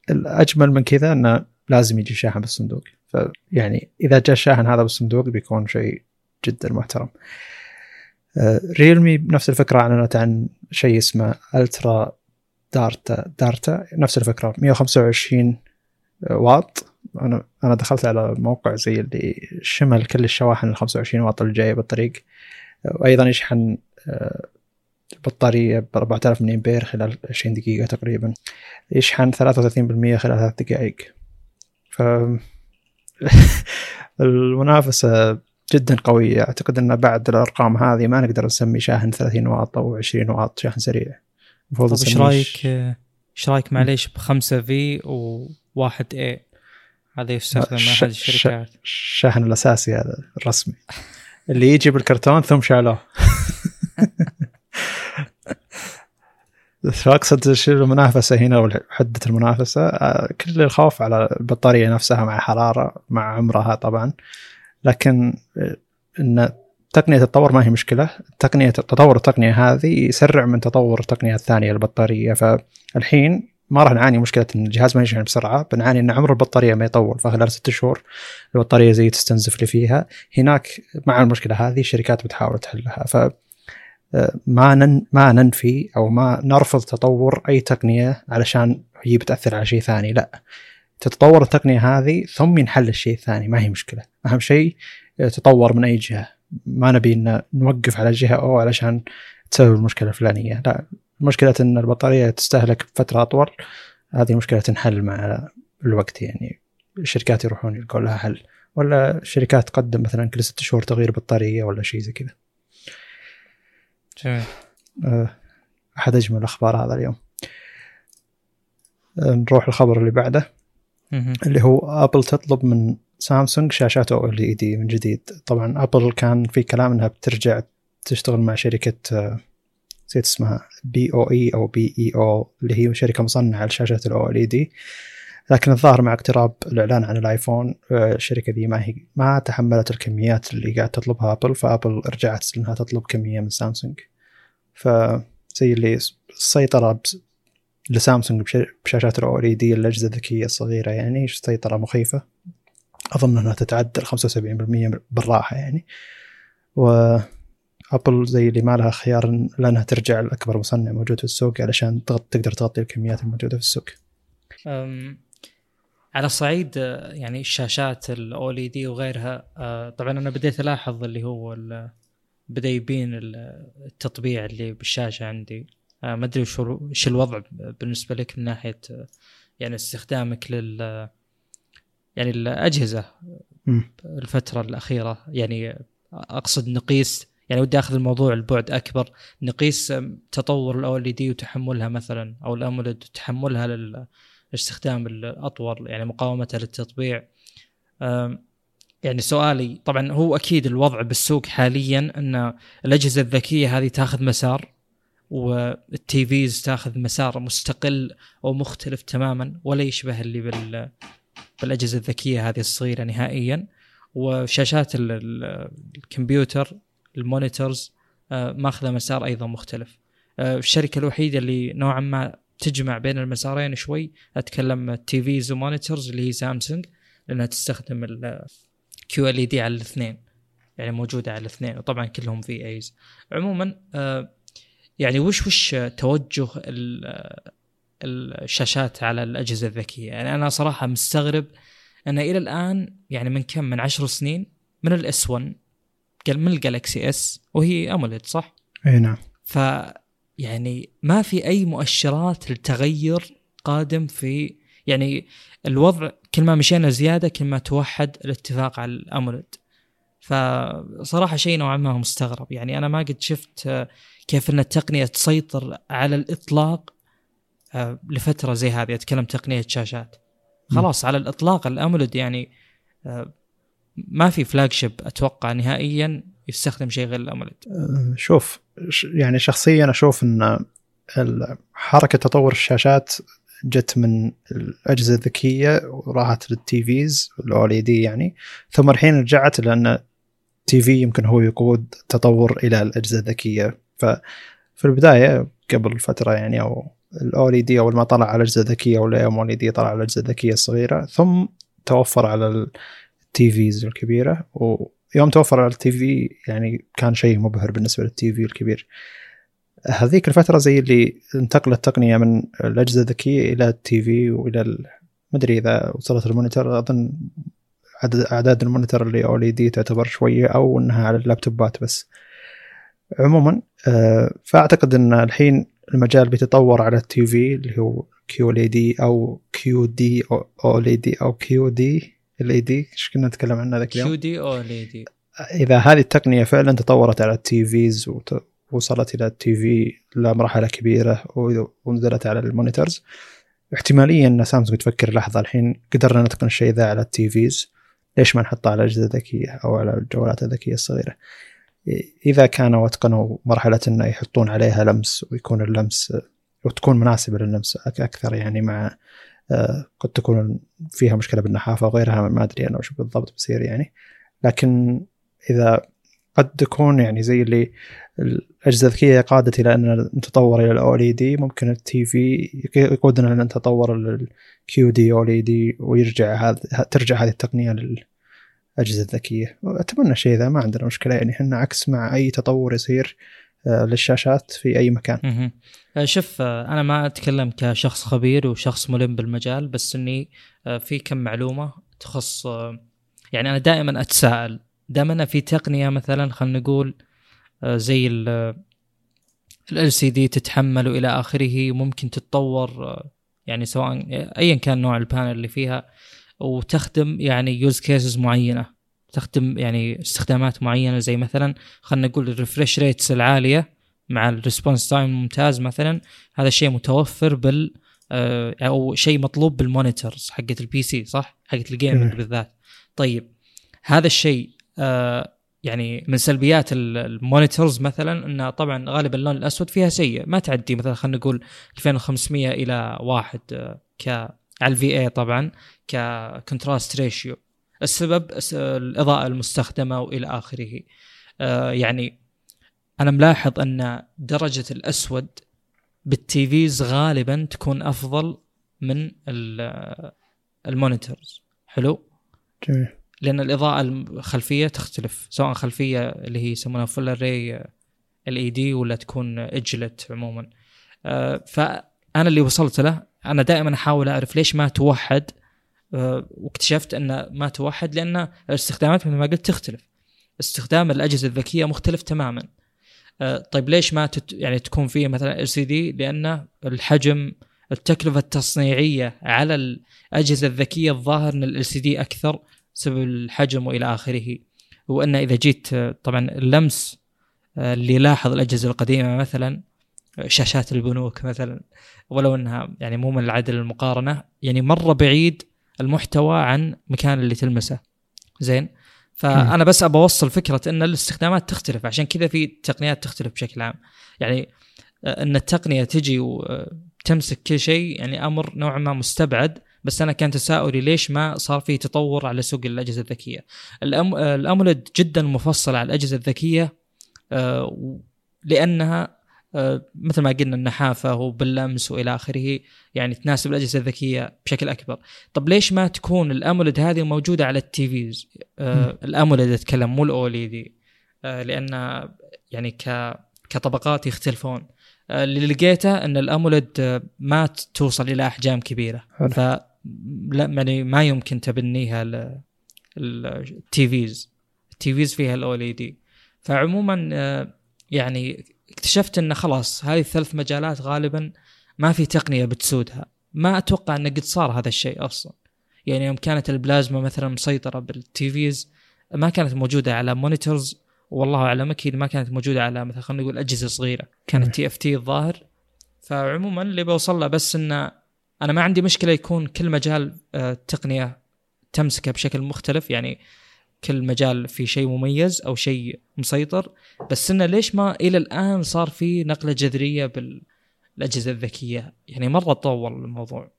الأجمل من كذا انه لازم يجي شاحن بالصندوق. فيعني إذا جاء الشاحن هذا بالصندوق بيكون شيء جدا محترم. آه، ريلمي بنفس الفكرة أعلنت عن شيء اسمه الترا دارتا دارتا نفس الفكرة. 125 واط. أنا أنا دخلت على موقع زي اللي شمل كل الشواحن ال 25 واط اللي جاية بالطريق. وأيضا يشحن آه، البطاريه ب 4000 ملي امبير خلال 20 دقيقة تقريبا. يشحن 33% خلال ثلاث دقائق. ف المنافسة جدا قويه أعتقد أن بعد الأرقام هذه ما نقدر نسمي شاحن 30 واط أو 20 واط شاحن سريع. المفروض
طيب
إيش
رأيك؟ إيش رأيك معليش ب 5 في و1 اي هذا يستخدم احد الشركات.
الشاحن الأساسي هذا الرسمي. اللي يجي بالكرتون ثم شالوه. فاقصد شو المنافسة هنا وحده المنافسة آه، كل الخوف على البطارية نفسها مع حرارة مع عمرها طبعا. لكن آه، إن تقنية تتطور ما هي مشكلة. تقنية تطور التقنية هذه يسرع من تطور التقنية الثانية البطارية فالحين ما راح نعاني مشكلة إن الجهاز ما يشحن بسرعة. بنعاني إن عمر البطارية ما يطول. فخلال ست شهور البطارية زي تستنزف اللي فيها. هناك مع المشكلة هذه الشركات بتحاول تحلها. ف ما نن ما ننفي أو ما نرفض تطور أي تقنية علشان هي بتأثر على شيء ثاني. لا. تتطور التقنية هذه ثم ينحل الشيء الثاني ما هي مشكلة. أهم شيء تطور من أي جهة. ما نبي إن نوقف على جهة أو علشان تسبب المشكلة الفلانية. لا مشكلة إن البطارية تستهلك فتره أطول هذه مشكلة تنحل مع الوقت. يعني الشركات يروحون يلقون لها حل ولا الشركات تقدم مثلا كل ست شهور تغيير بطارية ولا شيء زي كذا.
جميل.
آه، أحد أجمل الأخبار هذا اليوم. آه، نروح الخبر اللي بعده. اللي هو ابل تطلب من سامسونج شاشات OLED من جديد. طبعا ابل كان في كلام إنها بترجع تشتغل مع شركة آه، نسيت اسمها بي أو اي أو بي اي أو اللي هي شركة مصنعة لشاشات ال OLED لكن الظاهر مع اقتراب الإعلان عن الآيفون آه، الشركة ذي ما هي ما تحملت الكميات اللي قاعد تطلبها ابل فابل رجعت إنها تطلب كمية من سامسونج فزي اللي السيطرة لسامسونج بش- بشاشات ال OLED الأجهزة الذكية الصغيرة يعني سيطرة مخيفة. أظن إنها تتعدى ال 75% بالراحة يعني. وابل زي اللي ما لها خيار لأنها ترجع لأكبر مصنع موجود في السوق علشان تغط- تقدر تغطي الكميات الموجودة في السوق.
على صعيد آه، يعني الشاشات الاولي دي وغيرها آه، طبعا أنا بديت ألاحظ اللي هو بدأ يبين ال- التطبيع اللي بالشاشة عندي. ما أدري وش وش الوضع بالنسبة لك من ناحية آه، يعني استخدامك لل يعني الأجهزة
مم.
الفترة الأخيرة. يعني أقصد نقيس يعني ودي أخذ الموضوع البعد أكبر. نقيس تطور الاو ال دي وتحملها مثلا أو الامولد وتحملها للاستخدام الأطول يعني مقاومتها للتطبيع. يعني سؤالي طبعا هو أكيد الوضع بالسوق حاليا إن الأجهزة الذكية هذه تأخذ مسار. والتي فيز تاخذ مسار مستقل أو مختلف تماما ولا يشبه اللي بال بالأجهزة الذكية هذه الصغيرة نهائيا. وشاشات ال- ال- الكمبيوتر ال monitors آه، ماخذة مسار أيضا مختلف. آه، الشركة الوحيدة اللي نوعا ما تجمع بين المسارين شوي أتكلم TVs و monitors اللي هي سامسونج لأنها تستخدم ال QLED على الاثنين يعني موجودة على الاثنين وطبعا كلهم VAs. عموما آه، يعني وش وش توجه ال- الشاشات على الأجهزة الذكية؟ يعني أنا صراحة مستغرب أن إلى الآن يعني من كم؟ من عشر سنين؟ من ال S1 قال من الجالكسي S وهي AMOLED صح؟
إي نعم.
ف يعني ما في أي مؤشرات لتغير قادم في يعني الوضع كل ما مشينا زيادة كل ما توحد الاتفاق على ال AMOLED. فصراحه شيء نوعا ما مستغرب. يعني أنا ما قد شفت كيف أن التقنية تسيطر على الإطلاق آه، لفترة زي هذه. أتكلم تقنية شاشات. خلاص على الإطلاق ال AMOLED يعني آه، ما في flagship أتوقع نهائيا يستخدم شيء غير الأموليد.
أه، شوف يعني شخصيا أشوف أن حركة تطور الشاشات جت من الأجهزة الذكية وراحت لل TVs ال OLED يعني. ثم الحين رجعت لأن TV يمكن هو يقود تطور إلى الأجهزة الذكية. ففي البداية قبل فترة يعني أو ال OLED أول ما طلع على الاجهزه الذكيه ولا يوم OLED طلع على الاجهزه الذكيه الصغيره ثم توفر على ال TVs الكبيرة ويوم توفر على ال TV يعني كان شيء مبهر بالنسبة لل TV الكبير. هذيك الفترة زي اللي انتقلت التقنية من الأجهزة الذكية إلى ال TV وإلى ال- ما أدري إذا وصلت ال monitor أظن أعداد ال monitor ال OLED تعتبر شوية أو إنها على اللابتوبات بس. عموما فأعتقد إن الحين المجال بيتطور على التي في اللي هو كيو إل دي أو كيو دي أو إل دي أو كيو دي إل دي. إيش كنا نتكلم عنه ذاك اليوم؟
كيو دي أو إل دي.
إذا هذه التقنية فعلا تطورت على ال TVs ووصلت إلى ال TV لمرحله كبيرة ونزلت على ال monitors. احتماليا إن سامسونج تفكر لحظة الحين قدرنا نتقن الشيء ذا على ال TVs. ليش ما نحطه على الأجهزة الذكية أو على الجوالات الذكية الصغيرة؟ إذا كانوا أتقنوا مرحلة إنه يحطون عليها لمس ويكون اللمس وتكون مناسبة لللمس أك- أكثر يعني مع آه، قد تكون فيها مشكلة بالنحافة وغيرها ما أدري أنا وش بالضبط بصير يعني. لكن إذا قد تكون يعني زي اللي الأجهزة الذكية قادت إلى أن نتطور إلى الاو ال دي ممكن التي في يقودنا أن نتطور للكيو دي أو ال دي ويرجع هذا ترجع هذه التقنية للاجهزه الذكيه أتمنى شيء ذا ما عندنا مشكلة يعني إحنا عكس مع أي تطور يصير آه، للشاشات في أي مكان.
آه، شوف آه، أنا ما أتكلم كشخص خبير وشخص ملم بالمجال بس إني في كم معلومة تخص يعني أنا دائما أتساءل. دام أنا في تقنية مثلا خلينا نقول زي LCD تتحمل والى آخره ممكن تتطور يعني سواء ايا كان نوع ال panel اللي فيها وتخدم يعني use cases معينة تخدم يعني استخدامات معينة زي مثلا خلينا نقول ال refresh rates العالية مع ال response time الممتاز مثلا هذا الشيء متوفر بال آه، أو شيء مطلوب بال monitors حقت ال PC صح؟ حقت ال gaming
مم.
بالذات. طيب هذا الشيء آه، يعني من سلبيات ال- monitors مثلا انه طبعا غالبا اللون الأسود فيها سيء ما تعدي مثلا خلينا نقول 2500 إلى 1 آه، ك على ال VA طبعا ك contrast ratio السبب الس- الإضاءة المستخدمة وإلى آخره. آه، يعني أنا ملاحظ أن درجة الأسود بال TVs غالبا تكون أفضل من ال- monitors. حلو؟
جميل.
لأن الإضاءة الخلفية تختلف سواء خلفية اللي هي يسمونها full array LED ولا تكون edge-lit عموما. آه، فأنا اللي وصلت له أنا دائما أحاول أعرف ليش ما توحد آه، واكتشفت أن ما توحد لأن الاستخدامات مثل ما قلت تختلف. استخدام الأجهزة الذكية مختلف تماما. آه، طيب ليش ما تت يعني تكون فيه مثلا LCD؟ لأن الحجم التكلفة التصنيعية على الأجهزة الذكية الظاهر إن ال سي دي أكثر بسبب الحجم وإلى آخره. وأن إذا جيت آه، طبعا اللمس اللي يلاحظ الأجهزة القديمة مثلا شاشات البنوك مثلا ولو إنها يعني مو من العدل المقارنة يعني مرة بعيد المحتوى عن مكان اللي تلمسه. زين؟ فأنا بس ابى أوصل فكرة إن الاستخدامات تختلف عشان كذا في تقنيات تختلف بشكل عام. يعني آه، إن التقنية تجي وتمسك كل شيء يعني أمر نوعا ما مستبعد بس أنا كان تساؤلي ليش ما صار في تطور على سوق الأجهزة الذكية؟ الأم... آه، الامولد جدا مفصل على الأجهزة الذكية آه، لأنها آه، مثل ما قلنا النحافه وباللمس وإلى آخره يعني تناسب الأجهزة الذكية بشكل أكبر. طب ليش ما تكون الامولد هذه موجودة على التيفيز آه الامولد اتكلم مو الاوليدي آه لأن يعني ك كطبقات يختلفون. آه اللي لقيته إن ال AMOLED آه، ما توصل إلى أحجام كبيرة.
حلو.
ف لا يعني ما يمكن تبنيها ل- ال TVs ال TVs فيها ال OLED فعموما آه، يعني اكتشفت إن خلاص هذه الثلاث مجالات غالبا ما في تقنية بتسودها. ما أتوقع انه قد صار هذا الشيء أصلا. يعني يوم كانت البلازما مثلا مسيطرة بال TVs ما كانت موجودة على monitors والله أعلم أكيد ما كانت موجودة على مثلا خلينا نقول أجهزة صغيرة. كانت TFT الظاهر. فعموما اللي بوصل له بس إنه أنا ما عندي مشكلة يكون كل مجال آه، تقنية تمسكه بشكل مختلف. يعني كل مجال في شيء مميز أو شيء مسيطر بس إنه ليش ما إلى الآن صار في نقلة جذرية بالأجهزة الذكية؟ يعني مرة تطور الموضوع.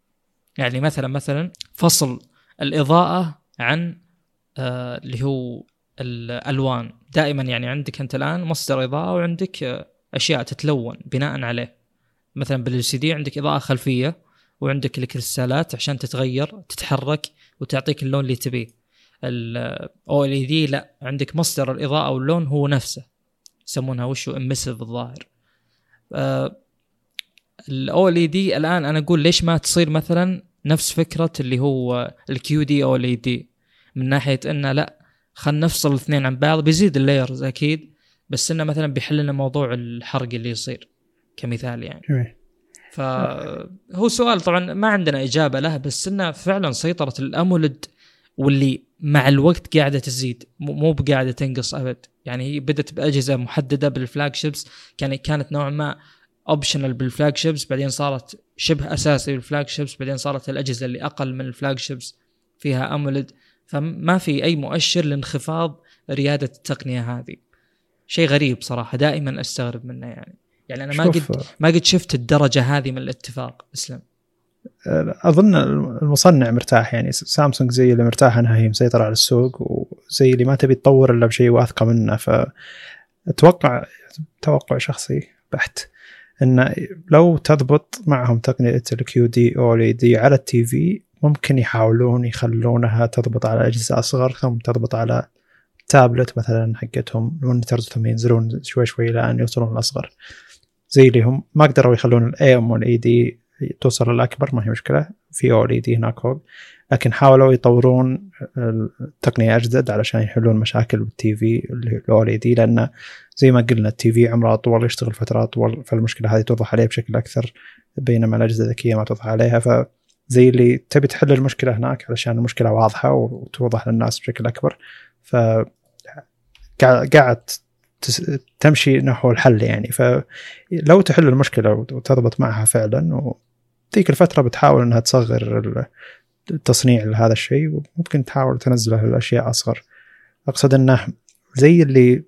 يعني مثلا مثلا فصل الإضاءة عن آه اللي هو الألوان. دائما يعني عندك أنت الآن مصدر إضاءة وعندك آه أشياء تتلون بناء عليه. مثلا بالال سي دي عندك إضاءة خلفية وعندك الكريستالات عشان تتغير تتحرك وتعطيك اللون اللي تبيه. الاو ال دي لا عندك مصدر الإضاءة واللون هو نفسه. يسمونها وشو؟ امسيف الظاهر. ال OLED الآن أنا أقول ليش ما تصير مثلا نفس فكرة اللي هو ال QD-OLED من ناحية إنه لا خلينا نفصل الاثنين عن بعض بيزيد ال layers أكيد بس إنه مثلا بيحل لنا موضوع الحرق اللي يصير كمثال يعني.
جميل.
فهو سؤال طبعا ما عندنا إجابة له بس إنه فعلا سيطرة ال AMOLED واللي مع الوقت قاعدة تزيد. مو بقاعدة تنقص أبد. يعني هي بدأت بأجهزة محددة بال flagships كان كانت نوعا ما optional بال flagships بعدين صارت شبه أساسي بال flagships بعدين صارت الأجهزة اللي أقل من ال flagships فيها AMOLED فما في أي مؤشر لانخفاض ريادة التقنية هذه. شيء غريب صراحة. دائما أستغرب منه يعني. يعني أنا ما قد ما قد شفت الدرجة هذه من الاتفاق. اسلم.
أظن المصنع مرتاح يعني سامسونج زي اللي مرتاح إنها هي مسيطرة على السوق وزي اللي ما تبي تطور إلا بشيء واثقة منه. فأتوقع توقع شخصي بحت إن لو تضبط معهم تقنية ال QD-OLED على ال TV ممكن يحاولون يخلونها تضبط على أجهزة أصغر ثم تضبط على تابلت مثلا حقتهم ال monitors ثم ينزلون شوي شوي إلى أن يوصلون الاصغر زي اللي هم ما قدروا يخلون ال AMOLED توصل للأكبر ما هي مشكلة. في OLED هناك فوق. لكن حاولوا يطورون التقنيه أجدد علشان يحلون مشاكل بال TV اللي هو ال OLED لأن زي ما قلنا التي في عمره اطول يشتغل فترات اطول فالمشكلة هذه توضح عليه بشكل أكثر بينما الأجهزة الذكية ما توضح عليها. فزي اللي تبي تحل المشكلة هناك علشان المشكلة واضحة وتوضح للناس بشكل أكبر. ف قاعد تمشي نحو الحل يعني. فلو تحل المشكلة وتضبط معها فعلا وذيك الفترة بتحاول إنها تصغر ال- التصنيع لهذا الشيء وممكن تحاول تنزله لأشياء أصغر. أقصد إنه زي اللي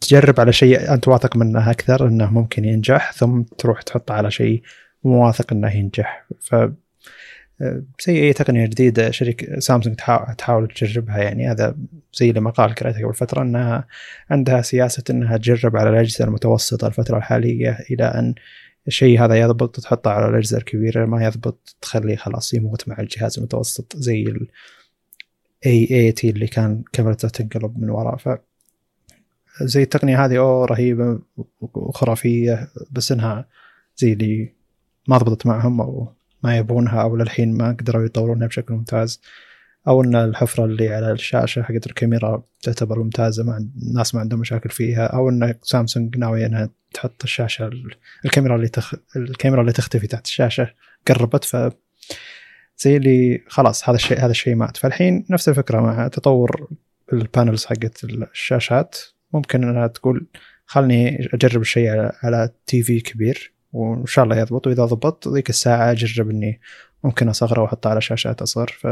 تجرب على شيء أنت واثق منه أكثر إنه ممكن ينجح ثم تروح تحطه على شيء مو واثق إنه ينجح. ف زي أي تقنية جديدة شركه سامسونج تحاول, تجربها يعني هذا زي اللي مقال قرأته قبل فترة إنها عندها سياسة إنها تجرب على الأجهزة المتوسطة الفترة الحالية إلى أن الشيء هذا يضبط تحطه على الاجهزه الكبيره ما يضبط تخليه خلاص يموت مع الجهاز المتوسط زي ال A80 اللي كان كاميرته تنقلب من وراء ف زي التقنية هذه أوه رهيبة وخرافية بس إنها زي اللي ما ضبطت معهم أو ما يبونها أو للحين ما قدروا يطورونها بشكل ممتاز. أو إن الحفرة اللي على الشاشة حقت الكاميرا تعتبر ممتازة عند- الناس ما عندهم مشاكل فيها أو إن سامسونج ناوية إنها تحط الشاشة ال- الكاميرا اللي تخ... الكاميرا اللي تختفي تحت الشاشة قربت ف زي اللي خلاص هذا الشيء هذا الشيء مات. فالحين نفس الفكرة مع تطور ال panels حقت الشاشات. ممكن إنها تقول خلني أجرب الشيء على, على TV كبير وإن شاء الله يضبط وإذا ضبط ذيك الساعة أجرب إني ممكن أصغره وأحطه على شاشات أصغر. ف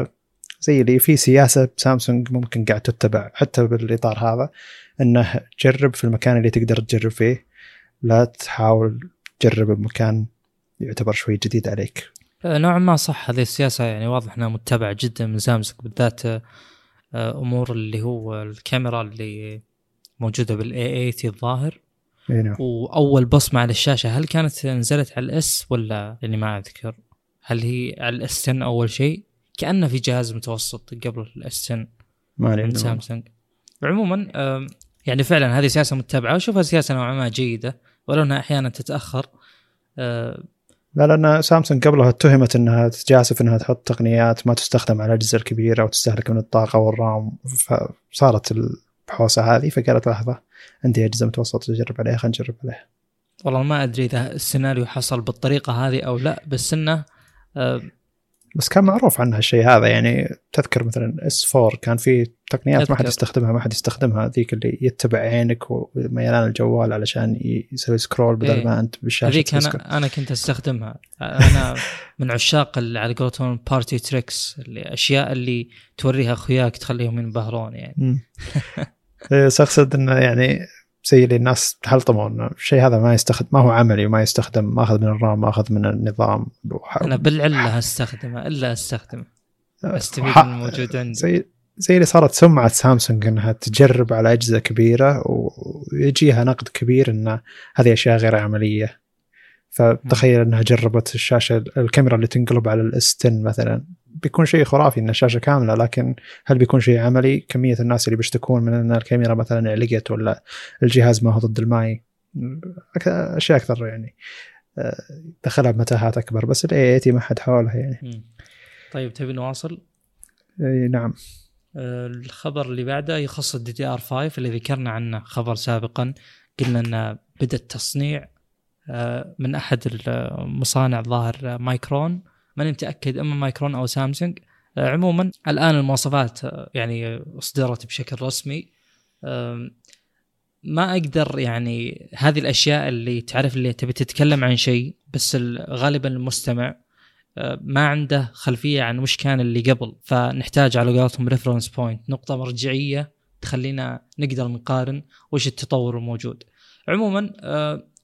زي اللي في سياسة بسامسونج ممكن قاعد تتبع حتى بالإطار هذا إنه جرب في المكان اللي تقدر تجرب فيه. لا تحاول تجرب بمكان يعتبر شوي جديد عليك.
آه، نوعا ما صح هذه السياسة يعني واضح إنها متبعة جدا من سامسونج بالذات آه، آه، أمور اللي هو الكاميرا اللي موجودة بال A 80 الظاهر.
نعم.
وأول بصمة على الشاشة هل كانت نزلت على ال S ولا؟ لاني ما أذكر. هل هي على ال S 10 أول شيء؟ كأنه في جهاز متوسط قبل ال S 10
ما
من سامسونج عموما يعني فعلا هذه سياسة متبعة. واشوفها سياسة نوعا ما جيدة ولو أنها أحيانا تتأخر
لا لأن سامسونج قبلها اتهمت إنها تجاسف إنها تحط تقنيات ما تستخدم على الأجهزة الكبيرة وتستهلك من الطاقة والرام. فصارت البحوسه هذه فقالت لحظة عندي أجهزة متوسطة تجرب عليها خلينا نجرب عليها.
والله ما أدري إذا السيناريو حصل بالطريقة هذه أو لا بس إنه
بس كان معروف عنها الشيء هذا يعني تذكر مثلا إس 4 كان في تقنيات ما حد
أذكر.
يستخدمها ما حد يستخدمها ذيك اللي يتبع عينك وميلان الجوال علشان يسوي scroll بدل
إيه.
ما أنت بالشاشة
هذيك أنا أنا كنت أستخدمها أنا من عشاق على قولتهم party tricks اللي أشياء اللي توريها أخوياك تخليهم ينبهرون يعني.
إيه، بس اقصد إنه يعني زي اللي الناس تحلطموا انه الشيء هذا ما يستخدم ما هو عملي وما يستخدم ماخذ من ال RAM ماخذ من النظام. وح-
أنا بالعلة استخدمه إلا أستخدمه. استفيد من الموجود عندي.
زي زي اللي صارت سمعة سامسونج إنها تجرب على أجهزة كبيرة ويجيها نقد كبير إن هذه أشياء غير عملية. فتخيل إنها جربت الشاشة الكاميرا اللي تنقلب على ال S 10 مثلا. بيكون شيء خرافي إن الشاشة كاملة لكن هل بيكون شيء عملي؟ كمية الناس اللي بيشتكون من إن الكاميرا مثلا علقت ولا الجهاز ما هو ضد الماي؟ أشياء أكثر يعني آه، دخلها بمتاهات أكبر بس ال A 80 ما حد حولها يعني.
طيب تبي نواصل؟
إي نعم.
آه، الخبر اللي بعده يخص ال DDR 5 اللي ذكرنا عنه خبر سابقا. قلنا انه بدا التصنيع آه، من أحد المصانع ظاهر مايكرون. ماني متأكد إما مايكرون أو سامسونج. آه، عموما الآن المواصفات آه، يعني اصدرت بشكل رسمي. ما أقدر يعني هذه الأشياء اللي تعرف اللي تبي تتكلم عن شيء بس ال- غالبا المستمع آه، ما عنده خلفية عن وش كان اللي قبل. فنحتاج على قولتهم reference point نقطة مرجعية تخلينا نقدر نقارن وش التطور الموجود. عموما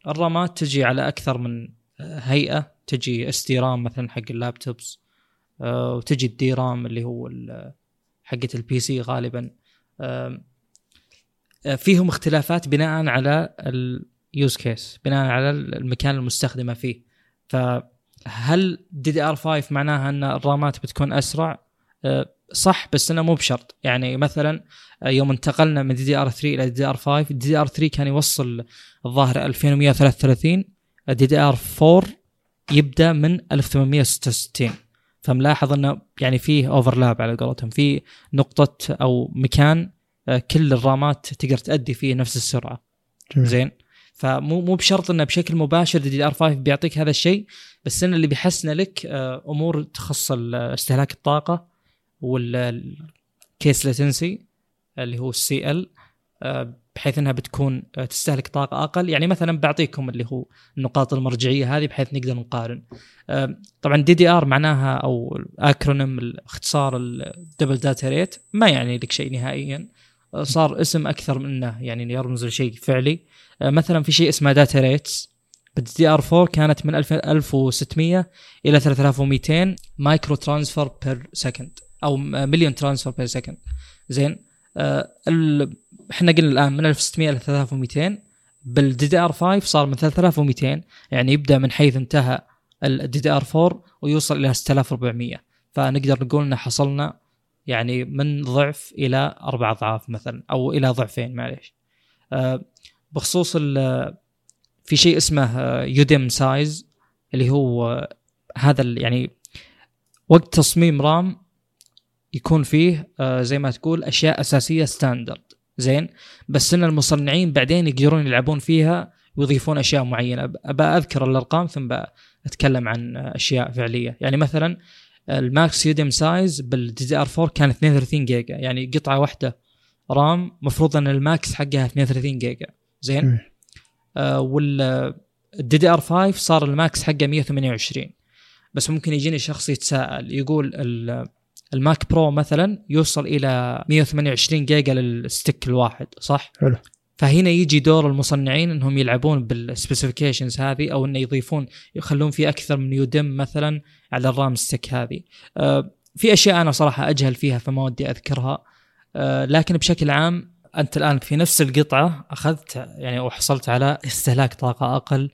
الرامات تجي على أكثر من هيئة. تجي SDRAM مثلا حق ال laptops آه، وتجي ال DRAM اللي هو حقة ال PC غالبا. آه، فيهم اختلافات بناء على ال use case بناء على المكان المستخدمة فيه. فهل DDR 5 معناها أن الرامات بتكون أسرع؟ آه، صح بس انه مو بشرط. يعني مثلا يوم انتقلنا من دي دي ار 3 إلى دي دي ار 5 دي دي ار 3 كان يوصل الظاهر 2133 ال DDR 4 يبدأ من 1866 فملاحظ إنه يعني فيه overlap على قولتهم. في نقطة أو مكان آه، كل الرامات تقدر تأدي فيه نفس السرعة.
جميل.
زين؟ فمو مو بشرط إنه بشكل مباشر DDR 5 بيعطيك هذا الشيء بس انه اللي بيحسن لك آه، أمور تخص استهلاك الطاقة وال CAS latency اللي هو ال CL بحيث إنها بتكون آه، تستهلك طاقة أقل. يعني مثلا بعطيكم اللي هو النقاط المرجعية هذه بحيث نقدر نقارن. طبعا DDR معناها أو acronym اختصار ال double data rate ما يعني لك شيء نهائيا. آه، صار اسم أكثر من إنه يعني يرمز لشيء فعلي. آه، مثلا في شيء اسمه data rates بال DDR 4 كانت من 1000 1600 إلى 3200 micro transfer per second أو مليون transfer per second زين؟ إحنا قلنا الآن من 1600 إلى 3200 بال DDR 5 صار من 3200 يعني يبدأ من حيث انتهى ال DDR 4 ويوصل إلى 6400 فنقدر نقول إن حصلنا يعني من ضعف إلى أربع أضعاف مثلا أو إلى ضعفين معليش. آه بخصوص في شيء اسمه UDIMM size اللي هو آه، هذا يعني وقت تصميم RAM يكون فيه آه، زي ما تقول أشياء أساسية standard زين. بس إن المصنعين بعدين يقدرون يلعبون فيها ويضيفون أشياء معينة. أبى أذكر الأرقام ثم أتكلم عن أشياء فعلية. يعني مثلا ال max UDIMM size بال DDR 4 كان 32 جيجا. يعني قطعة واحدة RAM مفروض إن ال max حقها 32 جيجا. زين. آه وال ال DDR 5 صار ال max حقه 128 بس ممكن يجيني شخص يتساءل يقول ال Mac Pro مثلا يوصل إلى 128 جيجا لل stick الواحد صح؟
حلو.
فهنا يجي دور المصنعين إنهم يلعبون بال specifications هذه أو إنه يضيفون يخلون في أكثر من UDIMM مثلا على ال RAM stick هذه. آه في أشياء أنا صراحة أجهل فيها فما ودي أذكرها آه لكن بشكل عام أنت الآن في نفس القطعة أخذت يعني وحصلت على استهلاك طاقة أقل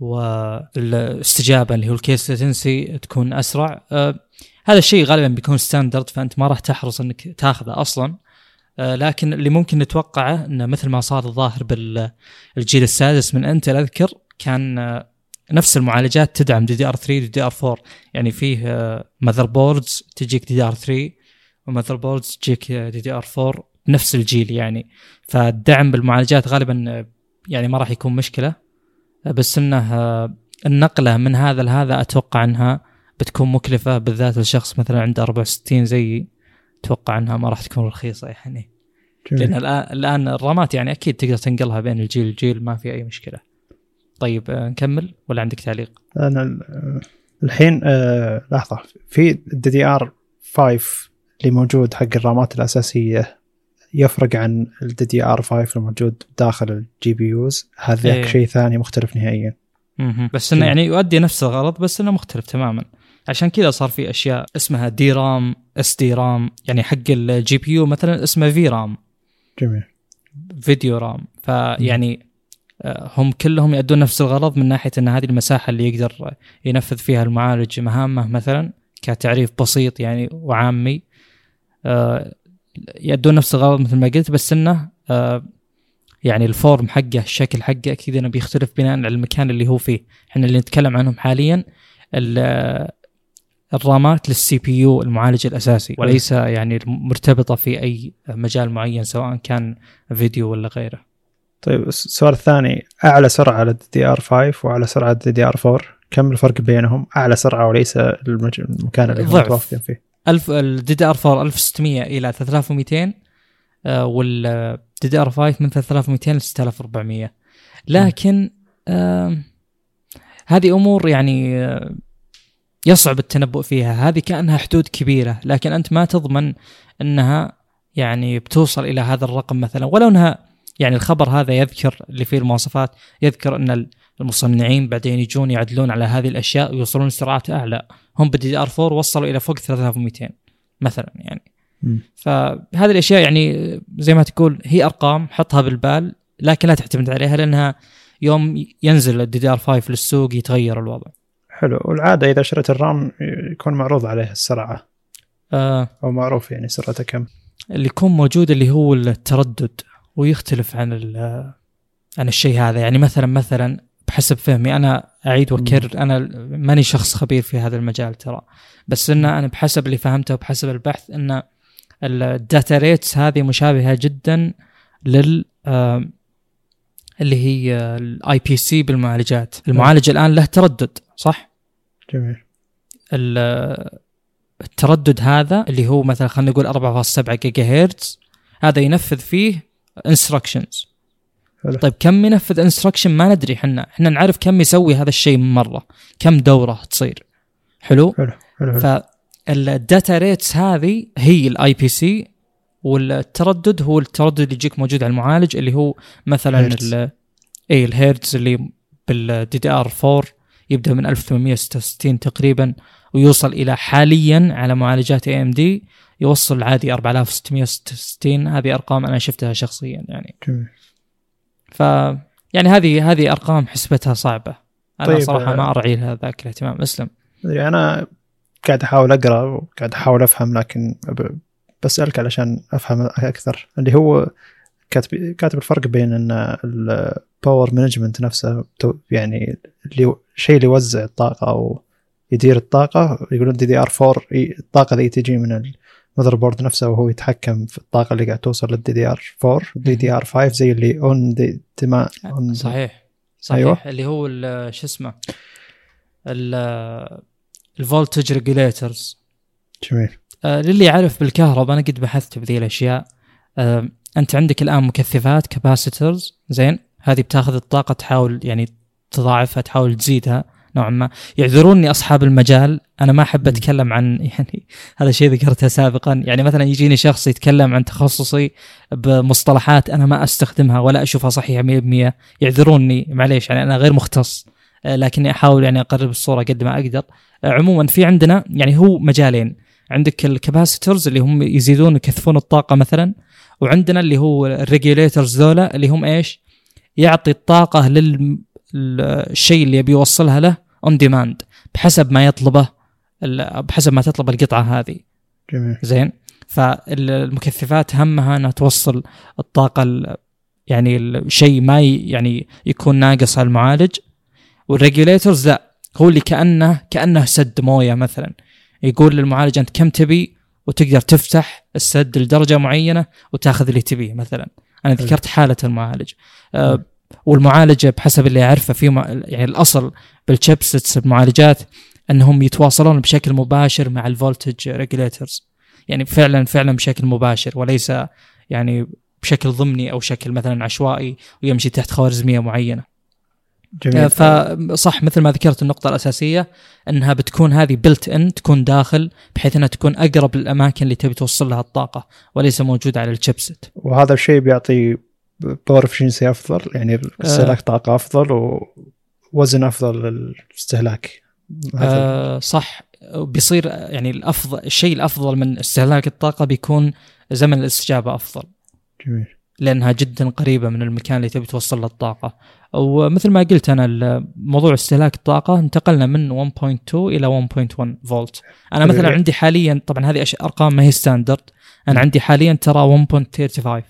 والإستجابة اللي هو ال case latency تكون أسرع آه هذا الشيء غالبا بيكون standard فأنت ما راح تحرص إنك تاخذه أصلا. آه لكن اللي ممكن نتوقعه إنه مثل ما صار الظاهر بالجيل السادس من إنتل أذكر كان آه نفس المعالجات تدعم دي دي ار 3 دي دي آر 4 يعني فيه ماذر بوردز تجيك دي دي آر 3 وماذر بوردز تجيك دي دي آر 4 نفس الجيل يعني. فالدعم بالمعالجات غالبا آه، يعني ما راح يكون مشكلة. آه، بس إنه آه، النقلة من هذا لهذا أتوقع إنها بتكون مكلفة بالذات لشخص مثلا عنده 64 زيي أتوقع أنها ما راح تكون رخيصة يعني لأن
جميل.
الآن الآن الرامات يعني أكيد تقدر تنقلها بين الجيل الجيل ما في أي مشكلة. طيب آه، نكمل ولا عندك تعليق؟
أنا ال- الحين آه لحظة في ال DDR 5 اللي موجود حق الرامات الأساسية يفرق عن ال DDR 5 الموجود داخل ال GPUs هذاك
إيه.
شيء ثاني مختلف نهائيا.
بس إنه يعني يؤدي نفس الغرض بس إنه مختلف تماما. عشان كذا صار في أشياء اسمها DRAM SDRAM يعني حق ال GPU مثلا اسمه VRAM
جميل.
video RAM. فيعني آه، هم كلهم يؤدون نفس الغرض من ناحية إن هذه المساحة اللي يقدر ينفذ فيها المعالج مهامه مثلا كتعريف بسيط يعني وعامي آه، يؤدون نفس الغرض مثل ما قلت بس إنه آه، يعني ال form حقه الشكل حقه أكيد إنه بيختلف بناء على المكان اللي هو فيه. إحنا اللي نتكلم عنهم حاليا ال- الرامات لل CPU المعالج الأساسي وليس يعني مرتبطة في أي مجال معين سواء كان فيديو ولا غيره
طيب السؤال الثاني أعلى سرعة لل DDR 5 وأعلى سرعة لل DDR 4 كم الفرق بينهم؟ أعلى سرعة وليس المج- المكان اللي هم. متوافقين فيه.
ألف ال DDR 4 1600 إلى 3200 وال DDR 5 من 3200 ل 6400 لكن آم، هذه أمور يعني آه، يصعب التنبؤ فيها. هذه كأنها حدود كبيرة لكن أنت ما تضمن إنها يعني بتوصل إلى هذا الرقم مثلا. ولو إنها يعني الخبر هذا يذكر اللي فيه المواصفات يذكر إن ال المصنعين بعدين يجون يعدلون على هذه الأشياء ويوصلون لسرعات أعلى. هم بال DDR 4 وصلوا إلى فوق 3200 مثلا يعني. فهذه الأشياء يعني زي ما تقول هي أرقام حطها بالبال لكن لا تعتمد عليها لأنها يوم ينزل ال DDR 5 للسوق يتغير الوضع.
حلو. والعادة إذا شريت الرام يكون معروض عليه السرعة.
آه.
أو معروف يعني سرعته كم.
اللي يكون موجود اللي هو التردد ويختلف عن ال- عن الشيء هذا. يعني مثلا مثلا بحسب فهمي أنا أعيد وأكرر. أنا ماني شخص خبير في هذا المجال ترى. بس إن أنا بحسب اللي فهمته وبحسب البحث إن ال data rates هذه مشابهة جدا لل اللي هي ال IPC بالمعالجات. المعالج الآن له تردد صح؟
جميل.
ال- التردد هذا اللي هو مثلا خلينا نقول 4.7 جيجا هرتز هذا ينفذ فيه
instructions.
طيب كم ينفذ instruction ما ندري إحنا إحنا نعرف كم يسوي هذا الشيء من مرة. كم دورة تصير. حلو؟
حلو حلو, حلو.
فال data rates هذه هي ال IPC والتردد هو التردد اللي يجيك موجود على المعالج اللي هو مثلا اي الهيرتز اللي بال DDR 4 يبدأ من 1866 تقريبا ويوصل إلى حاليا على معالجات AMD يوصل عادي 4666 هذه أرقام أنا شفتها شخصيا يعني.
جميل.
ف يعني هذه هذه أرقام حسبتها صعبة. أنا
طيب،
صراحة
آه،
ما أرعي لها ذاك الاهتمام اسلم.
أنا قاعد أحاول أقرأ وقاعد أحاول أفهم لكن ب- بسألك علشان أفهم أكثر. اللي هو كاتب كاتب الفرق بين إن ال power management نفسه يعني اللي الشيء اللي يوزع الطاقة أو يدير الطاقة. يقولون DDR 4 ي- الطاقة ذي تجي من ال motherboard نفسه وهو يتحكم في الطاقة اللي قاعد توصل لل DDR 4 DDR 5 زي اللي on dema- on-
صحيح. صحيح.
أيوة.
اللي هو شو اسمه؟ ال voltage regulators
جميل.
للي يعرف بالكهرباء أنا قد بحثت بذي الأشياء. آه، أنت عندك الآن مكثفات كاباسيترز زين؟ هذه بتاخذ الطاقة تحاول يعني تضاعفها تحاول تزيدها نوعا ما. يعذروني أصحاب المجال أنا ما أحب أتكلم عن يعني هذا شيء ذكرته سابقا. يعني مثلا يجيني شخص يتكلم عن تخصصي بمصطلحات أنا ما أستخدمها ولا أشوفها صحيحة 100% يعذروني معليش يعني أنا غير مختص آه، لكني أحاول يعني أقرب الصورة قد ما أقدر. آه، عموما في عندنا يعني هو مجالين. عندك ال capacitors اللي هم يزيدون ويكثفون الطاقة مثلا وعندنا اللي هو ال regulators ذولا اللي هم إيش؟ يعطي الطاقة للشيء اللي يبي يوصلها له on demand بحسب ما يطلبه بحسب ما تطلب القطعة هذه.
جميل.
زين؟ فالمكثفات همها إنها توصل الطاقة ال- يعني الشيء ما يعني يكون ناقص على المعالج. وال regulators لا هو اللي كأنه كأنه سد موية مثلا. يقول للمعالج أنت كم تبي؟ وتقدر تفتح السد لدرجة معينة وتاخذ اللي تبيه مثلا.
أنا.
ذكرت حالة المعالج. آه والمعالجة بحسب اللي أعرفه في يعني الأصل بال chipsets المعالجات أنهم يتواصلون بشكل مباشر مع ال voltage regulators يعني فعلا فعلا بشكل مباشر وليس يعني بشكل ضمني أو شكل مثلا عشوائي ويمشي تحت خوارزمية معينة.
جميل.
فصح مثل ما ذكرت النقطة الأساسية أنها بتكون هذه built in تكون داخل بحيث أنها تكون أقرب للأماكن اللي تبي توصل لها الطاقة وليس موجودة على ال chipset
وهذا الشيء بيعطي power efficiency أفضل يعني استهلاك طاقة أفضل ووزن أفضل للاستهلاك.
آه صح. بيصير يعني الأفضل الشيء الأفضل من استهلاك الطاقة بيكون زمن الاستجابة أفضل.
جميل.
لأنها جدا قريبة من المكان اللي تبي توصل له الطاقة. ومثل ما قلت أنا موضوع استهلاك الطاقة انتقلنا من 1.2 إلى 1.1 فولت أنا مثلا عندي حاليا طبعا هذه أرقام ما هي ستاندرد أنا عندي حاليا ترى 1.35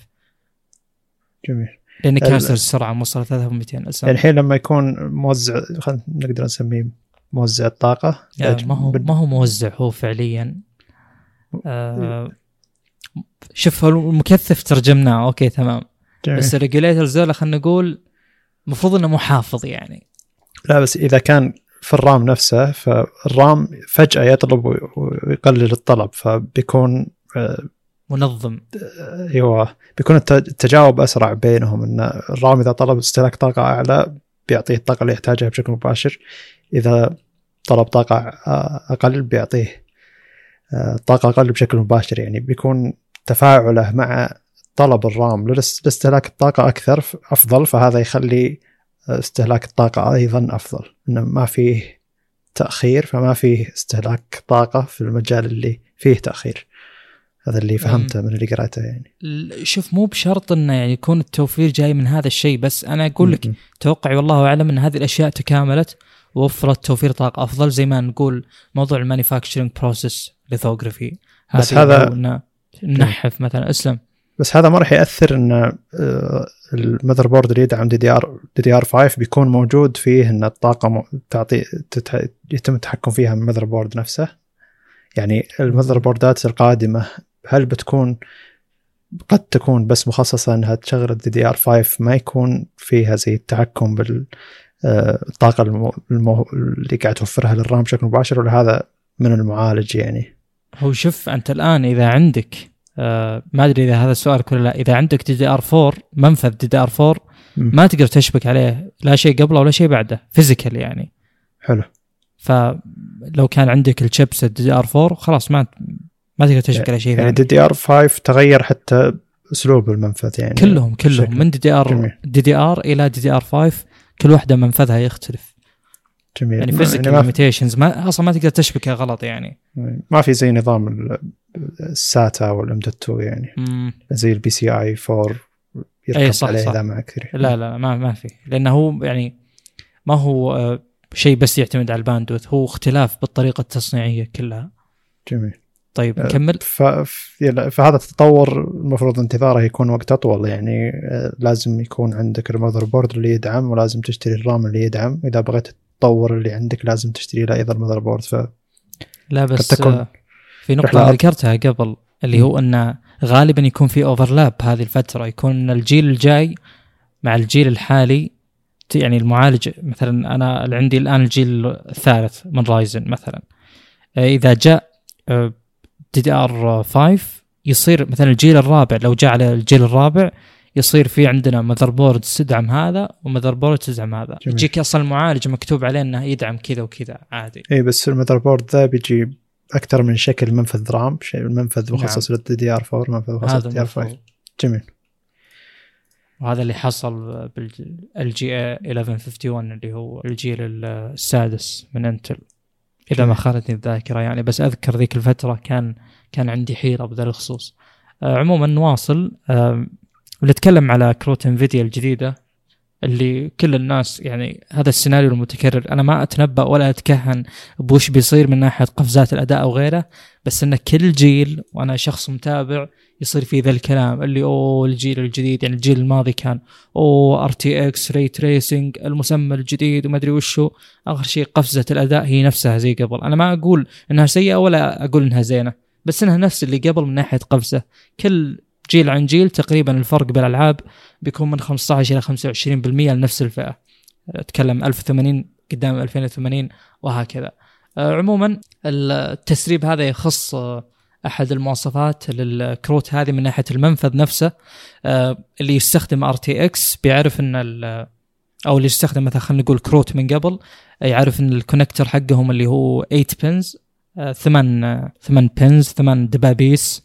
جميل.
لأني
ال-
كاسر السرعه موصله 3200
يعني
اسامه
الحين لما يكون موزع نقدر نسميه موزع الطاقة
ما هو ما هو موزع هو فعليا آه شوف المكثف ترجمناه. أوكي تمام.
جميل.
بس ال regulators ذولا خلينا نقول المفروض إنه محافظ يعني.
لا بس إذا كان في ال RAM نفسه فال RAM فجأة يطلب وي- ويقلل الطلب فبيكون آه،
منظم.
أيوه. بيكون الت- التجاوب أسرع بينهم إن ال RAM إذا طلب استهلاك طاقة أعلى بيعطيه الطاقة اللي يحتاجها بشكل مباشر. إذا طلب طاقة آه، أقل بيعطيه آه، طاقة أقل بشكل مباشر يعني. بيكون تفاعله مع طلب الرام لاستهلاك الطاقة أكثر أفضل فهذا يخلي استهلاك الطاقة أيضا أفضل إنه ما فيه تأخير فما فيه استهلاك طاقة في المجال اللي فيه تأخير. هذا اللي فهمته من اللي قرأته يعني.
شوف مو بشرط إنه يعني يكون التوفير جاي من هذا الشيء بس أنا أقول لك. توقعي والله أعلم إن هذه الأشياء تكاملت ووفرت توفير طاقة أفضل زي ما نقول موضوع ال manufacturing process lithography
بس هذا-
نحف مثلا أسلم
بس هذا ما راح يأثر إن آه، ال motherboard اللي يدعم دي دي آر دي دي آر 5 بيكون موجود فيه إن الطاقة تعطي. يتم التحكم فيها من ال motherboard نفسه يعني ال motherboardات القادمة هل بتكون قد تكون بس مخصصة إنها تشغل ال DDR 5 ما يكون فيها زي التحكم بال آه،. اللي قاعد توفرها لل RAM بشكل مباشر ولا هذا من المعالج يعني
هو شوف أنت الآن إذا عندك آه ما أدري إذا هذا السؤال ولا لا إذا عندك دي دي آر 4 منفذ دي دي آر 4
م.
ما تقدر تشبك عليه لا شيء قبله ولا شيء بعده physical يعني.
حلو.
فلو كان عندك ال chips DDR 4 خلاص ما ما تقدر تشبك على شيء
يعني
ثاني.
D DR 5 تغير حتى أسلوب المنفذ يعني.
كلهم كلهم. من DDR. دي دي آر إلى دي دي آر 5 كل واحدة منفذها يختلف.
جميل.
يعني physical
ما,
limitations ما أصلا ما تقدر تشبكها غلط يعني.
ما في زي نظام ال- SATA وال M dot 2 يعني.
مم.
زي ال PCI 4 يركب
أي صح،
عليه
صح.
إذا ما كثير
لا لا ما ما في. لأنه هو يعني ما هو آه، شيء بس يعتمد على ال bandwidth. هو اختلاف بالطريقة التصنيعية كلها.
جميل.
طيب
آه،
نكمل.
ف... فهذا التطور المفروض انتظاره يكون وقت أطول يعني. آه، لازم يكون عندك ال motherboard اللي يدعم ولازم تشتري ال RAM اللي يدعم. إذا بغيت تطور اللي عندك لازم تشتري له أيضا ال motherboard. ف
لا بس
تكون
آه، في أنا ذكرتها قبل اللي هو إنه غالبا يكون في overlap هذه الفترة. يكون الجيل الجاي مع الجيل الحالي يعني المعالج مثلا أنا اللي عندي الآن الجيل الثالث من Ryzen مثلا. آه، إذا جاء DDR 5 يصير مثلا الجيل الرابع لو جاء على الجيل الرابع يصير في عندنا motherboard تدعم هذا و motherboard تدعم هذا.
جميل.
يجيك أصلا المعالج مكتوب عليه إنه يدعم كذا وكذا عادي.
اي بس ال motherboard ذا بيجي أكثر من شكل منفذ RAM شيء منفذ مخصص لل DDR 4 منفذ مخصص
نعم.
لل DDR 5
المفروض
جميل.
وهذا اللي حصل بال G 1151 اللي هو الجيل السادس من Intel إذا ما خانتني الذاكره يعني بس أذكر ذيك الفترة كان كان عندي حيرة بذا الخصوص. آه، عموما نواصل آه، نتكلم على كروت Nvidia الجديدة اللي كل الناس يعني هذا السيناريو المتكرر. أنا ما أتنبأ ولا أتكهن وش بيصير من ناحية قفزات الأداء أو غيره بس إن كل جيل وأنا شخص متابع يصير في ذا الكلام اللي أوه الجيل الجديد يعني الجيل الماضي كان أوه RTX ray tracing المسمى الجديد وما أدري وشو. آخر شيء قفزة الأداء هي نفسها زي قبل. أنا ما أقول إنها سيئة ولا أقول إنها زينة بس إنها نفس اللي قبل من ناحية قفزة. كل جيل عن جيل تقريبا الفرق بالألعاب بيكون من 15 إلى 25% لنفس الفئة. أتكلم 1080 قدام 2080 وهكذا. آه، عموما التسريب هذا يخص آه، أحد المواصفات للكروت هذه من ناحية المنفذ نفسه آه، اللي يستخدم RTX. بيعرف إن أو اللي يستخدم مثلا خلينا نقول كروت من قبل يعرف إن ال connector حقهم اللي هو 8 pins ثمان ثمان pins ثمان دبابيس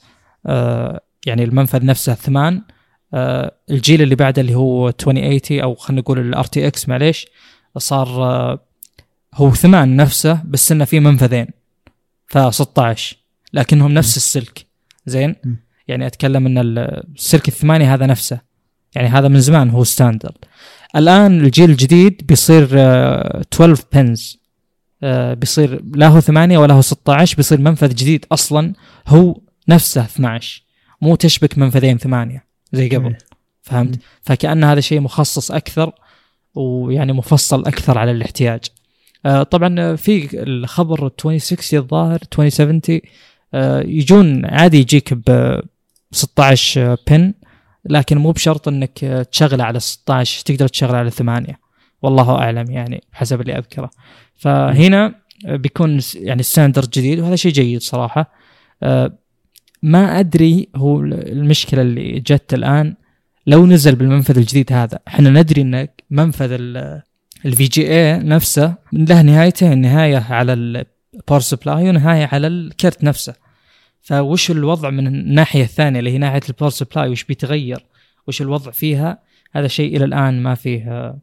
يعني المنفذ نفسه ثمان آه، الجيل اللي بعده اللي هو 2080 أو خلينا نقول ال RTX معليش صار آه، هو ثمان نفسه بس إنه في منفذين ف 16 لكنهم نفس السلك. زين. يعني أتكلم إن السلك الثماني هذا نفسه يعني هذا من زمان هو standard الآن الجيل الجديد بيصير آه، 12 pins آه، بيصير لا هو 8 ولا هو 16 بيصير منفذ جديد أصلا هو نفسه 12 مو تشبك منفذين ثمانية زي قبل. فهمت؟ فكأن هذا شيء مخصص أكثر ويعني مفصل أكثر على الاحتياج. آه، طبعا في الخبر 2060 الظاهر 2070 آه، يجون عادي يجيك ب 16 بن لكن مو بشرط إنك تشغله على 16 تقدر تشغله على 8 والله أعلم يعني حسب اللي أذكره. فهنا بيكون يعني standard جديد وهذا شيء جيد صراحة. آه، ما أدري هو المشكلة اللي جت الآن. لو نزل بالمنفذ الجديد هذا إحنا ندري إن منفذ ال VGA نفسه له نهايتين نهاية على ال power supply ونهاية على الكرت نفسه. فوش الوضع من الناحية الثانية اللي هي ناحية ال power supply وش بيتغير؟ وش الوضع فيها؟ هذا شيء إلى الآن ما فيه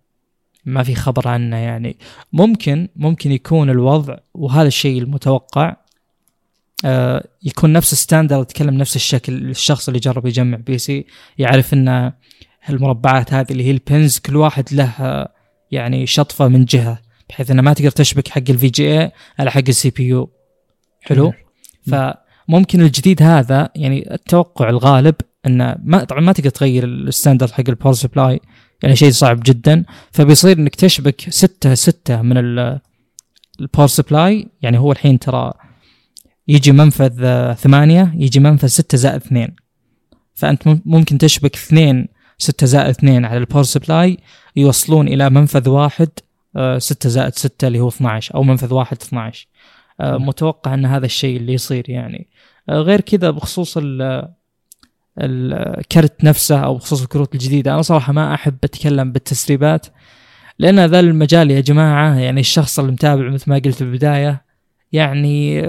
ما في خبر عنه يعني. ممكن ممكن يكون الوضع وهذا الشيء المتوقع يكون نفس ال standard يتكلم نفس الشكل الشخص اللي جرب يجمع PC يعرف إن المربعات هذه اللي هي ال pins كل واحد له آه، يعني شطفة من جهة بحيث إنه ما تقدر تشبك حق ال VGA على حق ال CPU حلو؟ فممكن الجديد هذا يعني التوقع الغالب إنه ما طبعا ما تقدر تغير ال standard حق ال power supply يعني شيء صعب جدا. فبيصير إنك تشبك ستة ستة من ال power supply يعني هو الحين ترى يجي منفذ آه، ثمانية يجي منفذ ستة زائد اثنين. فأنت ممكن تشبك اثنين ستة زائد اثنين على ال power supply يوصلون إلى منفذ واحد آه، ستة زائد ستة اللي هو 12 أو منفذ واحد 12 آه، متوقع أن هذا الشيء اللي يصير يعني. غير كذا بخصوص الكرت نفسه أو بخصوص الكروت الجديدة أنا صراحة ما أحب أتكلم بالتسريبات لأن ذا المجال يا جماعة يعني الشخص اللي متابع مثل ما قلت في البداية يعني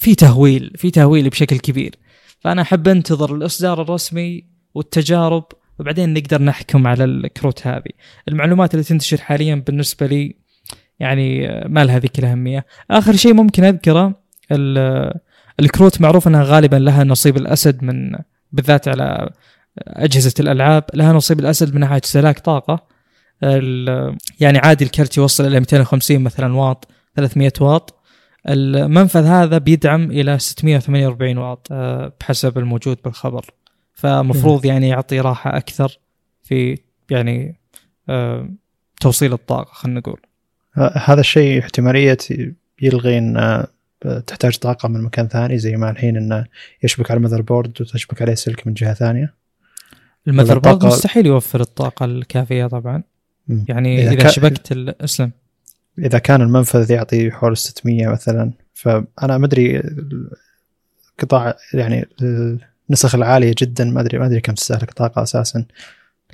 في تهويل في تهويل بشكل كبير. فأنا أحب أنتظر الإصدار الرسمي والتجارب وبعدين نقدر نحكم على الكروت هذه. المعلومات اللي تنتشر حاليا بالنسبة لي يعني ما لها ذيك الأهمية. آخر شيء ممكن أذكره الكروت معروف أنها غالبا لها نصيب الأسد من بالذات على أجهزة الألعاب لها نصيب الأسد من ناحية استهلاك طاقة. يعني عادي الكرت يوصل إلى 250 مثلا واط 300 واط. المنفذ هذا بيدعم إلى 648 واط آه، بحسب الموجود بالخبر. فمفروض يعني يعطي راحة أكثر في يعني آه، توصيل الطاقة خلينا نقول.
هذا الشيء احتمالية يلغي ان تحتاج طاقة من مكان ثاني زي ما الحين إنه يشبك على ال motherboard وتشبك عليه سلك من جهة ثانية؟
ال motherboard مستحيل يوفر الطاقة الكافية طبعا. يعني إذا, إذا شبكت اسلم.
إذا كان المنفذ يعطي حول 600 مثلا فأنا ما أدري قطاع يعني النسخ العالية جدا ما ادري ما أدري كم تستهلك طاقة أساسا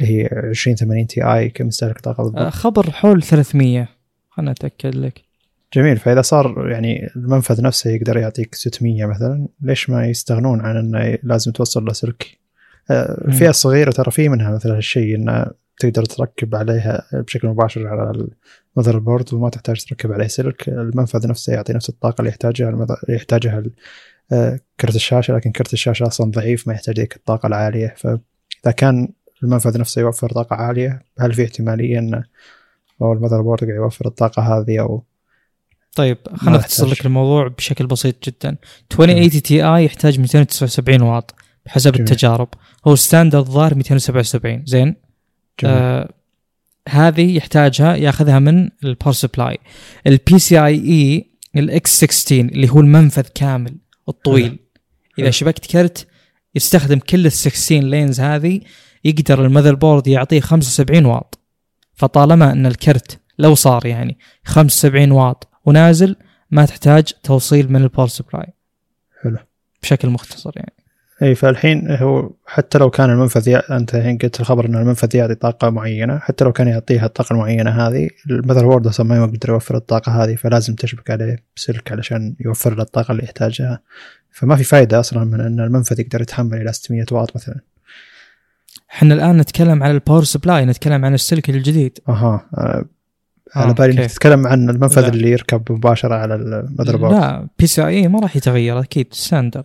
اللي هي 2080 Ti كم تستهلك طاقة
بالضبط؟ خبر حول 300 خلنا أتأكد لك.
جميل. فإذا صار يعني المنفذ نفسه يقدر يعطيك 600 مثلا ليش ما يستغنون عن إنه لازم توصل له سلك؟ آه، الفئه الصغيره ترى في منها مثل هالشيء إنه تقدر تركب عليها بشكل مباشر على ال motherboard وما تحتاج تركب عليه سلك المنفذ نفسه يعطي نفس الطاقة اللي يحتاجها المذ... يحتاجها آه، كرت الشاشة لكن كرت الشاشة أصلا ضعيف ما يحتاج ذيك الطاقة العالية. فإذا كان المنفذ نفسه يوفر طاقة عالية هل في احتمالية انه أو ال motherboard قاعد يوفر الطاقة هذه أو
طيب خلينا نختصر لك الموضوع بشكل بسيط جدا. 2080 Ti يحتاج 279 واط بحسب جميل. التجارب. هو standard ظاهر 277 زين؟ آه هذه يحتاجها ياخذها من ال power supply ال PCIe ال X16 اللي هو المنفذ كامل الطويل. إذا شبكت كرت يستخدم كل ال 16 lanes هذه يقدر ال motherboard يعطيه 75 واط. فطالما إن الكرت لو صار يعني 75 واط ونازل ما تحتاج توصيل من ال power supply
حلو.
بشكل مختصر يعني.
اي فالحين هو حتى لو كان المنفذ. أنت الحين قلت الخبر إن المنفذ يعطي طاقة معينة حتى لو كان يعطيها الطاقة المعينة هذه ال motherboard أصلا ما يقدر يوفر الطاقة هذه فلازم تشبك عليه بسلك علشان يوفر له الطاقة اللي يحتاجها. فما في فائده أصلا من إن المنفذ يقدر يتحمل إلى 600 واط مثلا.
إحنا الآن نتكلم عن ال power supply نتكلم عن السلك الجديد.
أها على بالي انك تتكلم عن المنفذ لا. اللي يركب مباشرة على ال motherboard
لا PCI ما راح يتغير أكيد standard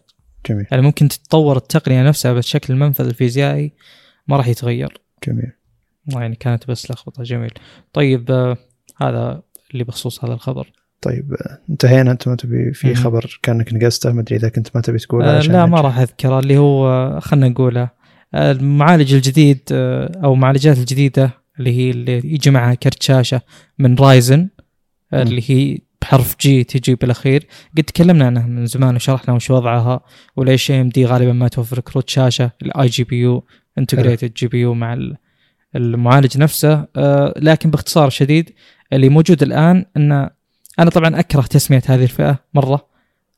جميل.
يعني ممكن تتطور التقنية نفسها بس شكل المنفذ الفيزيائي ما راح يتغير.
جميل.
يعني كانت بس لخبطة. جميل. طيب آه هذا اللي بخصوص هذا الخبر.
طيب آه، انتهينا. أنت ما تبي في خبر كأنك نقزته؟ ما أدري إذا كنت ما تبي تقوله
آه لا ما راح أذكره. اللي هو آه، خلنا نقوله. المعالج الجديد أو المعالجات الجديدة اللي هي اللي يجي معها كرت شاشة من Ryzen اللي هي بحرف G تجي بالأخير. قد تكلمنا عنها من زمان وشرحنا وش وضعها وليش AMD غالبا ما توفر كروت شاشة الاي جي بي يو انتجريتد جي بي يو مع المعالج نفسه. آه لكن باختصار شديد اللي موجود الآن ان أنا طبعا أكره تسمية هذه الفئة مرة.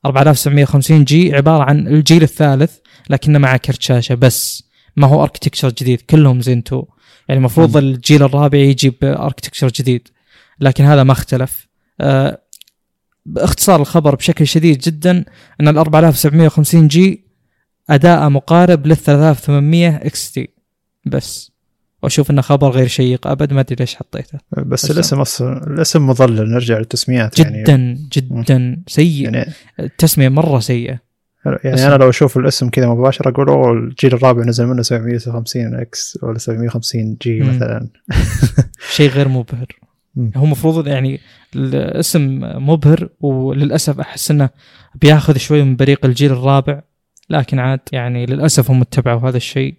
4950 G عبارة عن الجيل الثالث لكنه مع كرت شاشة بس. ما هو architecture جديد كلهم زين 2 يعني المفروض الجيل الرابع يجي ب architecture جديد لكن هذا ما اختلف. أه باختصار الخبر بشكل شديد جدا إن ال 4750 G أداء مقارب لل 3800 XT. بس. وأشوف إنه خبر غير شيق أبد ما أدري ليش حطيته.
بس, الاسم أصلا الاسم مضلل نرجع للتسميات
جدا
يعني
جدا سيء.
يعني
التسمية مرة سيئة.
يعني
بس-
أنا لو أشوف الاسم كذا مباشر أقول أوه الجيل الرابع نزل منه 750 X ولا 750
G.
مثلا.
شيء غير مبهر. هو المفروض يعني الاسم مبهر وللأسف أحس إنه بياخذ شوي من بريق الجيل الرابع. لكن عاد يعني للأسف هم اتبعوا هذا الشيء.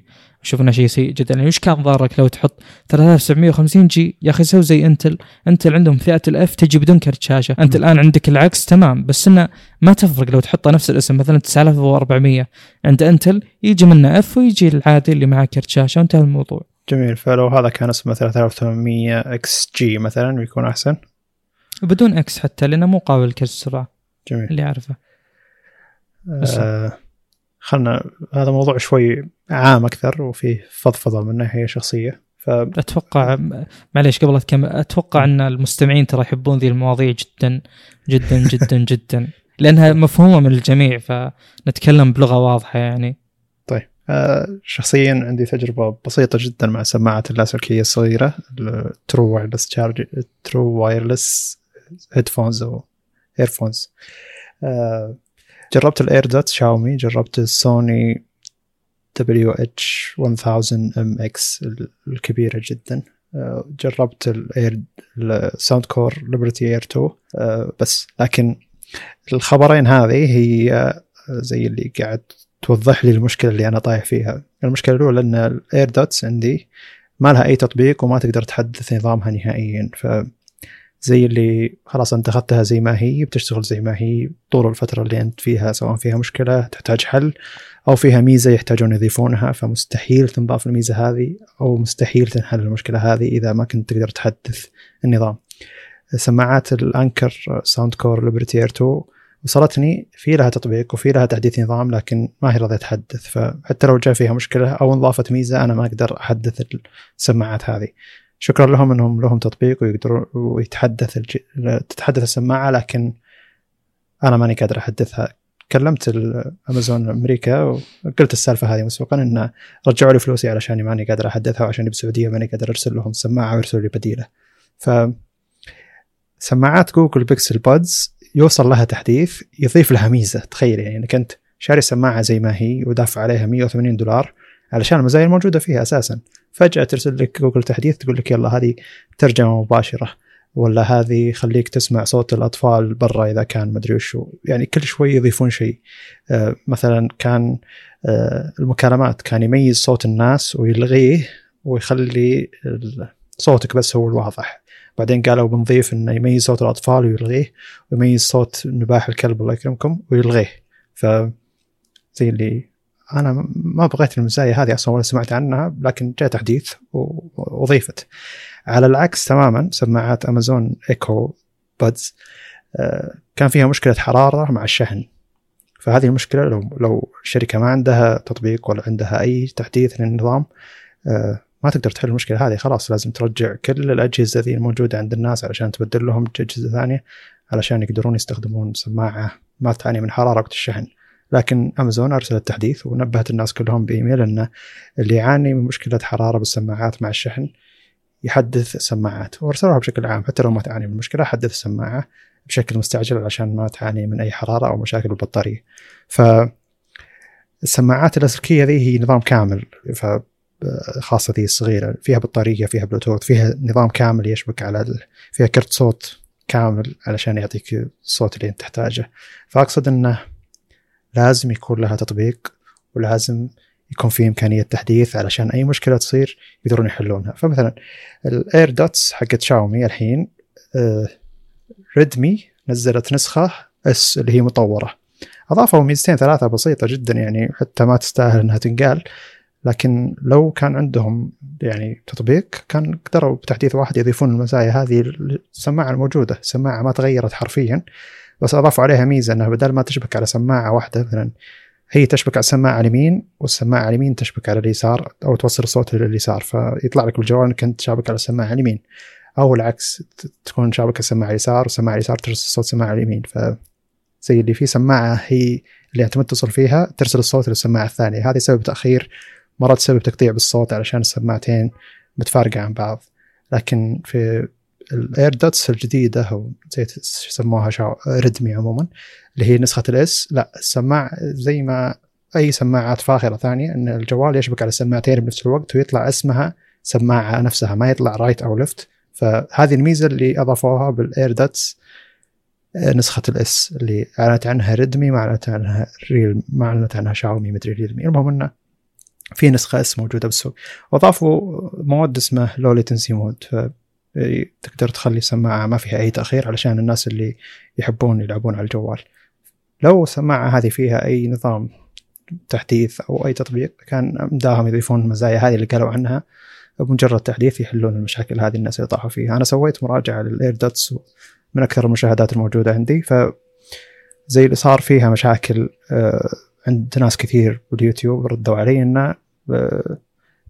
إنه شيء سيء جدا. يعني وش كان ضارك لو تحط 3750 G يا أخي سوي زي Intel. Intel عندهم فئة ال F تجي بدون كرت شاشة. انت الآن عندك العكس تمام. بس إنه ما تفرق لو تحطه نفس الاسم. مثلا 9400 عند Intel يجي منه F ويجي العادي اللي معاه كرت شاشة. وانتهى الموضوع.
جميل. فلو هذا كان اسمه 3800 XG مثلا بيكون أحسن.
بدون إكس حتى لأنه مو قابل لكرت السرعه
جميل.
اللي أعرفه.
آه خلنا هذا موضوع شوي عام أكثر وفيه فضفضة من ناحية شخصية. ف
أتوقع معليش قبل اتكمل أتوقع إن المستمعين ترى يحبون ذي المواضيع جدا جدا جدا جدا. لأنها مفهومة من الجميع فنتكلم بلغة واضحة يعني.
شخصيا عندي تجربة بسيطة جدا مع سماعة اللاسلكيه الصغيرة ال true wireless charge true wireless headphones أو earphones آه جربت ال AirDots شاومي جربت ال Sony WH 1000 MX الكبيرة جدا. آه، جربت ال Air ال Soundcore Liberty Air 2 آه، بس لكن الخبرين هذه هي آه، زي اللي قاعد توضح لي المشكلة اللي أنا طايح فيها. المشكلة الأولى إن ال AirDots عندي ما لها أي تطبيق وما تقدر تحدث نظامها نهائيا. ف زي اللي خلاص أنت أخذتها زي ما هي بتشتغل زي ما هي طول الفترة اللي أنت فيها سواء فيها مشكلة تحتاج حل أو فيها ميزة يحتاجون يضيفونها. فمستحيل تنضاف الميزة هذه أو مستحيل تنحل المشكلة هذه إذا ما كنت تقدر تحدث النظام. سماعات ال Anker Soundcore Liberty Air 2 وصلتني في لها تطبيق وفي لها تحديث نظام لكن ما هي راضيه تحدث فحتى لو جاء فيها مشكلة أو انضافت ميزة أنا ما أقدر أحدث السماعات هذه. شكرا لهم إنهم لهم تطبيق ويقدروا ويتحدث الج... تتحدث السماعة لكن أنا ماني قادر أحدثها. كلمت أمازون أمريكا وقلت السالفة هذه مسبقا إن رجعوا لي فلوسي علشان ماني قادر أحدثها وعشان بالسعوديه ماني قادر أرسل لهم سماعة ويرسلوا لي بديلة. ف سماعات جوجل Pixel Buds يوصل لها تحديث يضيف لها ميزة. تخيل يعني إنك أنت شاري سماعة زي ما هي ودافع عليها 180 دولار علشان المزايا الموجودة فيها أساسا. فجأة ترسل لك جوجل تحديث تقول لك يلا هذه ترجمة مباشرة ولا هذه خليك تسمع صوت الأطفال برا إذا كان مدري وشو. يعني كل شوي يضيفون شيء. آه مثلا كان آه المكالمات كان يميز صوت الناس ويلغيه ويخلي صوتك بس هو الواضح. بعدين قالوا بنضيف إنه يميز صوت الأطفال ويلغيه ويميز صوت نباح الكلب الله يكرمكم ويلغيه. ف زي اللي أنا ما بغيت المزايا هذه أصلا ولا سمعت عنها لكن جاء تحديث وأضيفت. على العكس تماما سماعات أمازون إيكو بادز كان فيها مشكلة حرارة مع الشحن. فهذه المشكلة لو لو الشركة ما عندها تطبيق ولا عندها أي تحديث للنظام ما تقدر تحل المشكلة هذه خلاص لازم ترجع كل الأجهزة ذي الموجودة عند الناس علشان تبدل لهم أجهزة ثانية علشان يقدرون يستخدمون سماعة ما تعاني من حرارة وقت الشحن. لكن امازون أرسلت تحديث ونبهت الناس كلهم بإيميل إن اللي يعاني من مشكلة حرارة بالسماعات مع الشحن يحدث السماعات وأرسلوها بشكل عام حتى لو ما تعاني من مشكله حدث السماعه بشكل مستعجل عشان ما تعاني من أي حرارة أو مشاكل بالبطارية. ف السماعات اللاسلكيه ذي هي نظام كامل ف خاصة ذي الصغيرة فيها بطارية فيها بلوتوث فيها نظام كامل يشبك على. فيها كرت صوت كامل علشان يعطيك الصوت اللي أنت تحتاجه. فأقصد إنه لازم يكون لها تطبيق ولازم يكون في إمكانية تحديث علشان أي مشكلة تصير يقدرون يحلونها. فمثلا ال AirDots حقت شاومي الحين آه ريدمي نزلت نسخة S اللي هي مطورة. أضافوا ميزتين ثلاثة بسيطة جدا يعني حتى ما تستاهل إنها تنقال. لكن لو كان عندهم يعني تطبيق كان قدروا بتحديث واحد يضيفون المزايا هذه السماعه الموجودة. السماعه ما تغيرت حرفيا بس أضافوا عليها ميزة انها بدل ما تشبك على سماعة واحدة مثلا هي تشبك على السماعه اليمين والسماعة اليمين تشبك على اليسار أو توصل الصوت لليسار فيطلع لك بالجوال إنك أنت شابك على السماعه اليمين أو العكس تكون شابك السماعه اليسار والسماعة اليسار ترسل الصوت السماعه اليمين. ف زي اللي في سماعة هي اللي انت متصل فيها ترسل الصوت للسماعه الثانية. هذا سبب تأخير مرات تسبب تقطيع بالصوت علشان السماعتين متفارقة عن بعض. لكن في ال AirDots الجديدة أو زي شو يسموها شاو ريدمي عموما اللي هي نسخة ال S لا السماعة زي ما أي سماعات فاخرة ثانية إن الجوال يشبك على السماعتين بنفس الوقت ويطلع اسمها سماعة نفسها ما يطلع right أو left فهذه الميزة اللي أضافوها بال AirDots نسخة ال S اللي أعلنت عنها ريدمي ما أعلنت عنها ريل ما أعلنت عنها شاومي مدري ريلمي المهم إنه في نسخة S موجودة بالسوق. واضافوا مود اسمه low latency mode تقدر تخلي سماعة ما فيها أي تأخير علشان الناس اللي يحبون يلعبون على الجوال. لو السماعة هذه فيها أي نظام تحديث أو أي تطبيق كان أمداهم يضيفون المزايا هذه اللي قالوا عنها. بمجرد تحديث يحلون المشاكل هذه الناس اللي طاحوا فيها. أنا سويت مراجعة لل AirDots من أكثر المشاهدات الموجودة عندي. ف زي اللي صار فيها مشاكل آه، عند ناس كثير باليوتيوب ردوا علي إنه آه،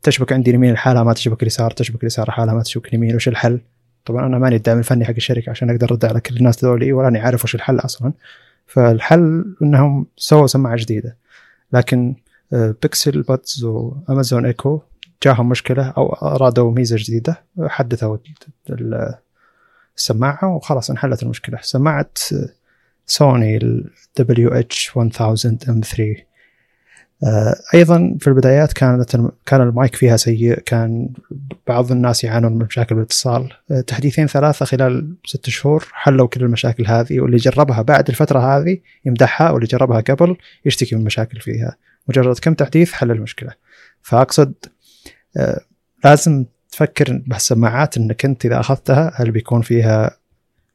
تشبك عندي اليمين لحالها ما تشبك اليسار تشبك اليسار لحالها ما تشبك اليمين وش الحل؟ طبعا أنا ماني الداعم الفني حق الشركة عشان أقدر أرد على كل الناس ذولي ولا أني عارف وش الحل أصلا. فالحل إنهم سووا سماعة جديدة. لكن بيكسل باتز وأمازون إيكو جاهم مشكلة أو أرادوا ميزة جديدة حدثوا السماعة وخلاص انحلت المشكلة. سماعة سوني ال WH 1000 M3 أيضا في البدايات كانت كان المايك فيها سيء كان بعض الناس يعانون من مشاكل بالاتصال. آه، تحديثين ثلاثة خلال ست شهور حلوا كل المشاكل هذه واللي جربها بعد الفترة هذه يمدحها واللي جربها قبل يشتكي من مشاكل فيها. مجرد كم تحديث حل المشكلة. فأقصد آه، لازم تفكر بهالسماعات إنك أنت إذا أخذتها هل بيكون فيها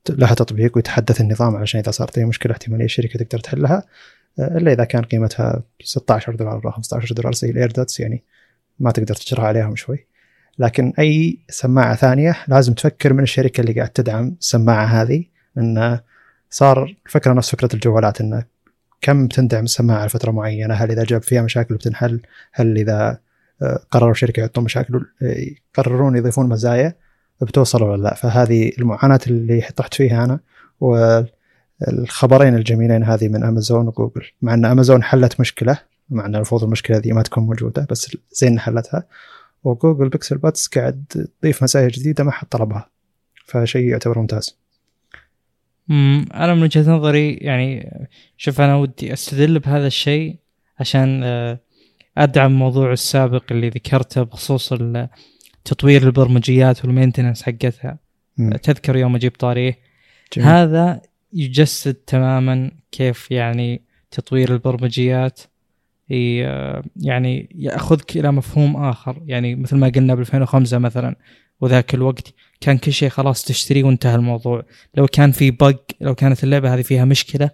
لها تطبيق ويتحدث النظام علشان إذا صارت أي مشكلة احتمالية الشركة تقدر تحلها آه، إلا إذا كان قيمتها 16 دولار ولا 15 دولار زي الايردوتس يعني ما تقدر تجرها عليهم شوي. لكن أي سماعة ثانية لازم تفكر من الشركة اللي قاعد تدعم السماعة هذه انه صار الفكرة نفس فكرة الجوالات انه كم تندعم السماعة لفترة معينة هل إذا جاب فيها مشاكل بتنحل هل إذا آه، قرروا الشركة يحطون مشاكل يقررون يضيفون مزايا. بتوصل ولا لا. فهذه المعاناة اللي طحت فيها أنا والخبرين الجميلين هذه من امازون وجوجل. مع أن امازون حلت مشكلة مع أن المفروض المشكلة ذي ما تكون موجودة بس زين حلتها. وجوجل Pixel Buds قاعد تضيف مزايا جديدة ما حد طلبها. فشيء يعتبر ممتاز.
امم أنا من وجهة نظري يعني شوف أنا ودي أستدل بهذا الشيء عشان آه، أدعم الموضوع السابق اللي ذكرته بخصوص تطوير البرمجيات وال maintenance حقتها. م. تذكر يوم أجيب طاريه؟ هذا يجسد تماما كيف يعني تطوير البرمجيات. يعني يأخذك إلى مفهوم آخر. يعني مثل ما قلنا ب 2005 مثلا وذاك الوقت كان كل شيء خلاص تشتريه وانتهى الموضوع. لو كان في bug لو كانت اللعبة هذه فيها مشكلة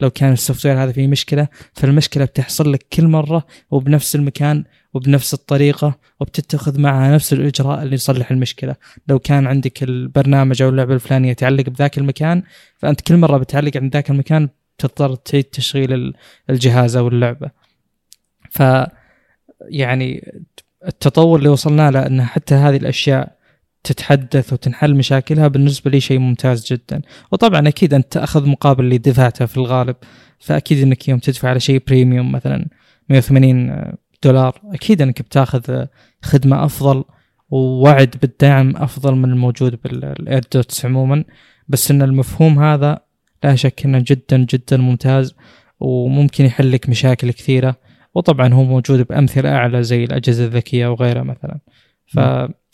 لو كان ال software هذا فيه مشكلة فالمشكلة بتحصل لك كل مرة وبنفس المكان وبنفس الطريقة وبتتخذ معها نفس الإجراء اللي يصلح المشكلة. لو كان عندك البرنامج أو اللعبة الفلانية تعلق بذاك المكان فأنت كل مرة بتعلق عند ذاك المكان تضطر تعيد تشغيل الجهاز أو اللعبة. ف يعني التطور اللي وصلنا له إن حتى هذه الأشياء تتحدث وتنحل مشاكلها بالنسبة لي شيء ممتاز جدا. وطبعا أكيد أنت تأخذ مقابل اللي دفعته في الغالب فأكيد أنك يوم تدفع على شيء premium مثلا 180 دولار أكيد أنك بتاخذ خدمة أفضل ووعد بالدعم أفضل من الموجود بال AirDots عموما. بس أن المفهوم هذا لا شك أنه جدا جدا ممتاز وممكن يحل لك مشاكل كثيرة. وطبعا هو موجود بأمثلة أعلى زي الأجهزة الذكية وغيرها مثلا. ف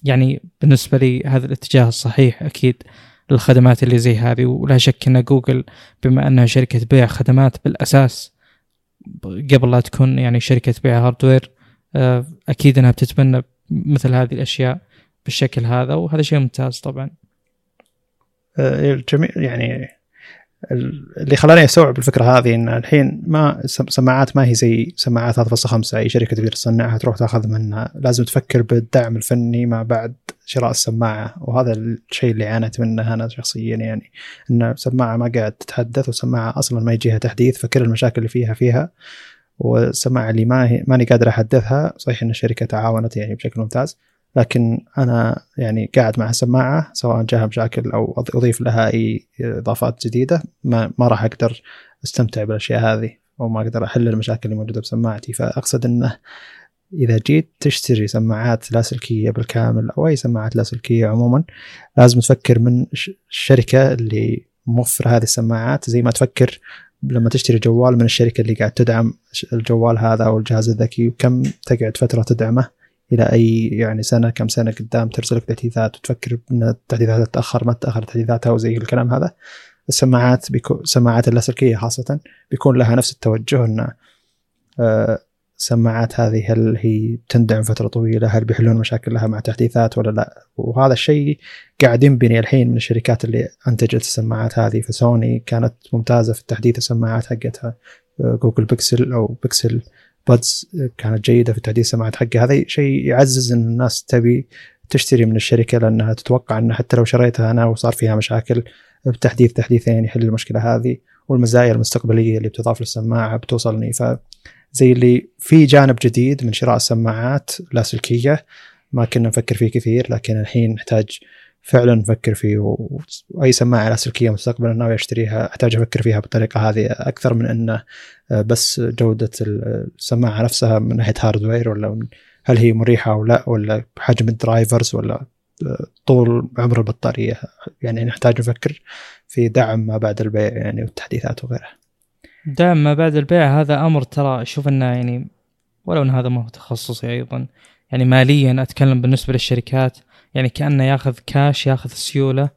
يعني بالنسبة لي هذا الاتجاه الصحيح أكيد للخدمات اللي زي هذه ولا شك أن جوجل بما أنها شركة بيع خدمات بالأساس قبل لا تكون يعني شركة بيع hardware آه، أكيد أنها بتتبنى مثل هذه الأشياء بالشكل هذا وهذا شيء ممتاز طبعا.
آه، الجميع يعني اللي خلاني استوعب الفكرة هذه إن الحين ما سماعات ما هي زي سماعات 3.5 أي شركة تقدر تصنعها تروح تاخذ منها. لازم تفكر بالدعم الفني ما بعد شراء السماعة. وهذا الشيء اللي عانيت منه أنا شخصيا يعني. إن سماعة ما قاعد تتحدث وسماعة أصلا ما يجيها تحديث فكل المشاكل اللي فيها فيها. والسماعة اللي ما هي ماني قادر أحدثها. صحيح إن الشركة تعاونت يعني بشكل ممتاز. لكن أنا يعني قاعد مع السماعة سواء جاها مشاكل أو أضيف لها أي إضافات جديدة ما, ما راح أقدر أستمتع بالأشياء هذه ما أقدر أحل المشاكل اللي موجودة بسماعتي. فأقصد إنه إذا جيت تشتري سماعات لاسلكية بالكامل أو أي سماعات لاسلكية عموما لازم تفكر من الشركة اللي موفر هذه السماعات. زي ما تفكر لما تشتري جوال من الشركة اللي قاعد تدعم الجوال هذا أو الجهاز الذكي وكم تقعد فترة تدعمه. إلى أي يعني سنة كم سنة قدام ترسل لك تحديثات وتفكر إن التحديثات تتأخر ما تاخر تحديثاتها وزي الكلام هذا. السماعات بيكون سماعات اللاسلكية خاصة بيكون لها نفس التوجه إن آه، السماعات هذه هل هي تندعم فترة طويلة؟ هل بيحلون مشاكل لها مع تحديثات ولا لا؟ وهذا الشيء قاعد ينبني الحين من الشركات اللي أنتجت السماعات هذه. فسوني كانت ممتازة في تحديث السماعات حقتها آه، جوجل بيكسل أو Pixel Buds كانت جيدة في تحديث السماعات حقها. هذا شيء يعزز إن الناس تبي تشتري من الشركة لأنها تتوقع ان حتى لو شريتها أنا وصار فيها مشاكل بتحديث تحديثين يحل المشكلة هذه والمزايا المستقبلية اللي بتضاف للسماعة بتوصلني. ف زي اللي في جانب جديد من شراء السماعات اللاسلكيه ما كنا نفكر فيه كثير لكن الحين نحتاج فعلا نفكر فيه وأي سماعة لاسلكيه مستقبلا ناوي اشتريها أحتاج أفكر فيها بالطريقة هذه أكثر من إنه بس جودة السماعة نفسها من ناحية hardware ولا هل هي مريحة أو لا ولا حجم ال drivers ولا طول عمر البطارية يعني نحتاج نفكر في دعم ما بعد البيع يعني والتحديثات وغيرها.
دعم ما بعد البيع هذا أمر ترى أشوف إنه يعني ولو إن هذا ما هو تخصصي أيضا يعني ماليا أتكلم بالنسبة للشركات يعني كأنه ياخذ كاش ياخذ سيولة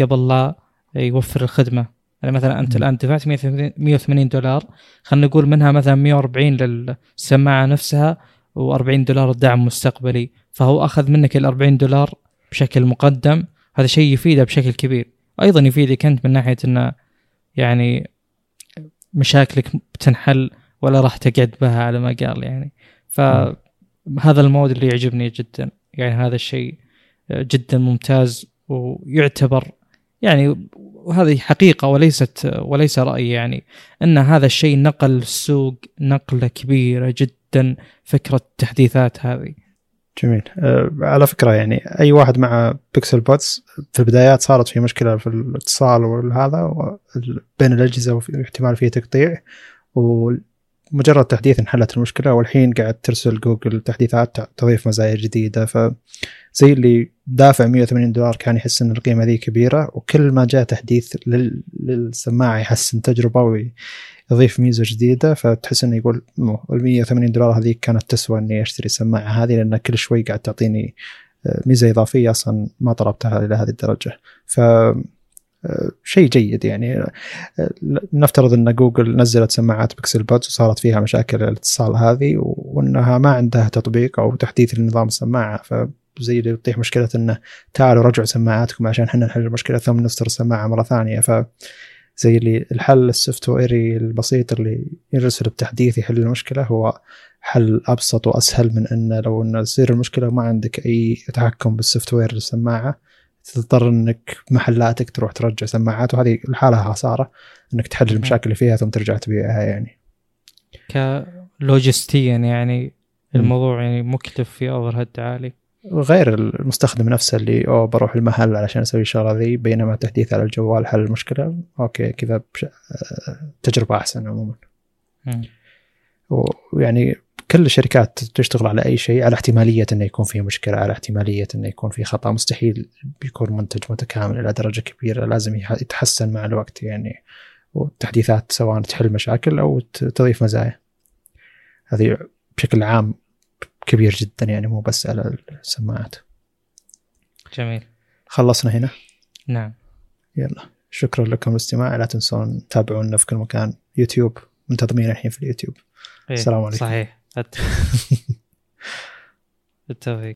قبل لا يوفر الخدمة. يعني مثلا أنت الآن دفعت 180 دولار خلينا نقول منها مثلا 140 للسماعة نفسها و40 دولار دعم مستقبلي فهو أخذ منك ال 40 دولار بشكل مقدم. هذا شيء يفيده بشكل كبير. أيضا يفيدك أنت من ناحية إنه يعني مشاكلك بتنحل ولا راح تقعد بها على ما قال يعني. فهذا المود اللي يعجبني جدا. يعني هذا الشيء جدا ممتاز ويعتبر يعني وهذه حقيقة وليست وليس رأي يعني أن هذا الشيء نقل السوق نقلة كبيرة جدا فكرة التحديثات هذه.
جميل. أه على فكرة يعني أي واحد مع Pixel Buds في البدايات صارت في مشكلة في الاتصال وهذا بين الأجهزة وفي احتمال فيه تقطيع ومجرد تحديث انحلت المشكلة والحين قاعد ترسل جوجل تحديثات تضيف مزايا جديدة. ف زي اللي دافع 180 دولار كان يحس إن القيمة ذي كبيرة وكل ما جاء تحديث للسماعه يحسن تجربة ويضيف ميزة جديدة. فتحس إنه يقول ال 180 دولار هذيك كانت تسوى إني أشتري السماعه هذه لأن كل شوي قاعد تعطيني آه، ميزة إضافية أصلا ما طلبتها إلى هذه الدرجة. ف شيء جيد يعني. آه، نفترض أن جوجل نزلت سماعات بيكسل بودز وصارت فيها مشاكل الاتصال هذه وأنها ما عندها تطبيق أو تحديث لنظام السماعة ف زي اللي تطيح مشكلة أنه تعالوا رجعوا سماعاتكم عشان إحنا نحل المشكلة ثم نصدر السماعة مرة ثانية. ف زي اللي الحل ال software ي البسيط اللي يرسل بتحديث يحل المشكلة هو حل أبسط وأسهل من أنه لو انه تصير المشكلة وما عندك أي تحكم بال software للسماعة تضطر إنك محلاتك تروح ترجع سماعات وهذه لحالها خسارة إنك تحل المشاكل اللي فيها ثم ترجع تبيعها يعني.
كلوجستيا يعني الموضوع يعني مكلف في overhead عالي.
غير المستخدم نفسه اللي اوه بروح المحل علشان أسوي الشغلة ذي بينما تحديث على الجوال حل المشكلة okay كذا بش... تجربة أحسن عموما. ويعني كل الشركات تشتغل على أي شيء على احتمالية إنه يكون فيه مشكلة على احتمالية إنه يكون فيه خطأ. مستحيل بيكون منتج متكامل إلى درجة كبيرة لازم يتحسن مع الوقت يعني. والتحديثات سواء تحل مشاكل أو تضيف مزايا. هذه بشكل عام كبير جدا يعني مو بس على السماعات.
جميل.
خلصنا هنا؟
نعم.
يلا. شكرا لكم الاستماع. لا تنسون تتابعونا في كل مكان. يوتيوب. منتظمين الحين في اليوتيوب. السلام عليكم.
صحيح. بالتوفيق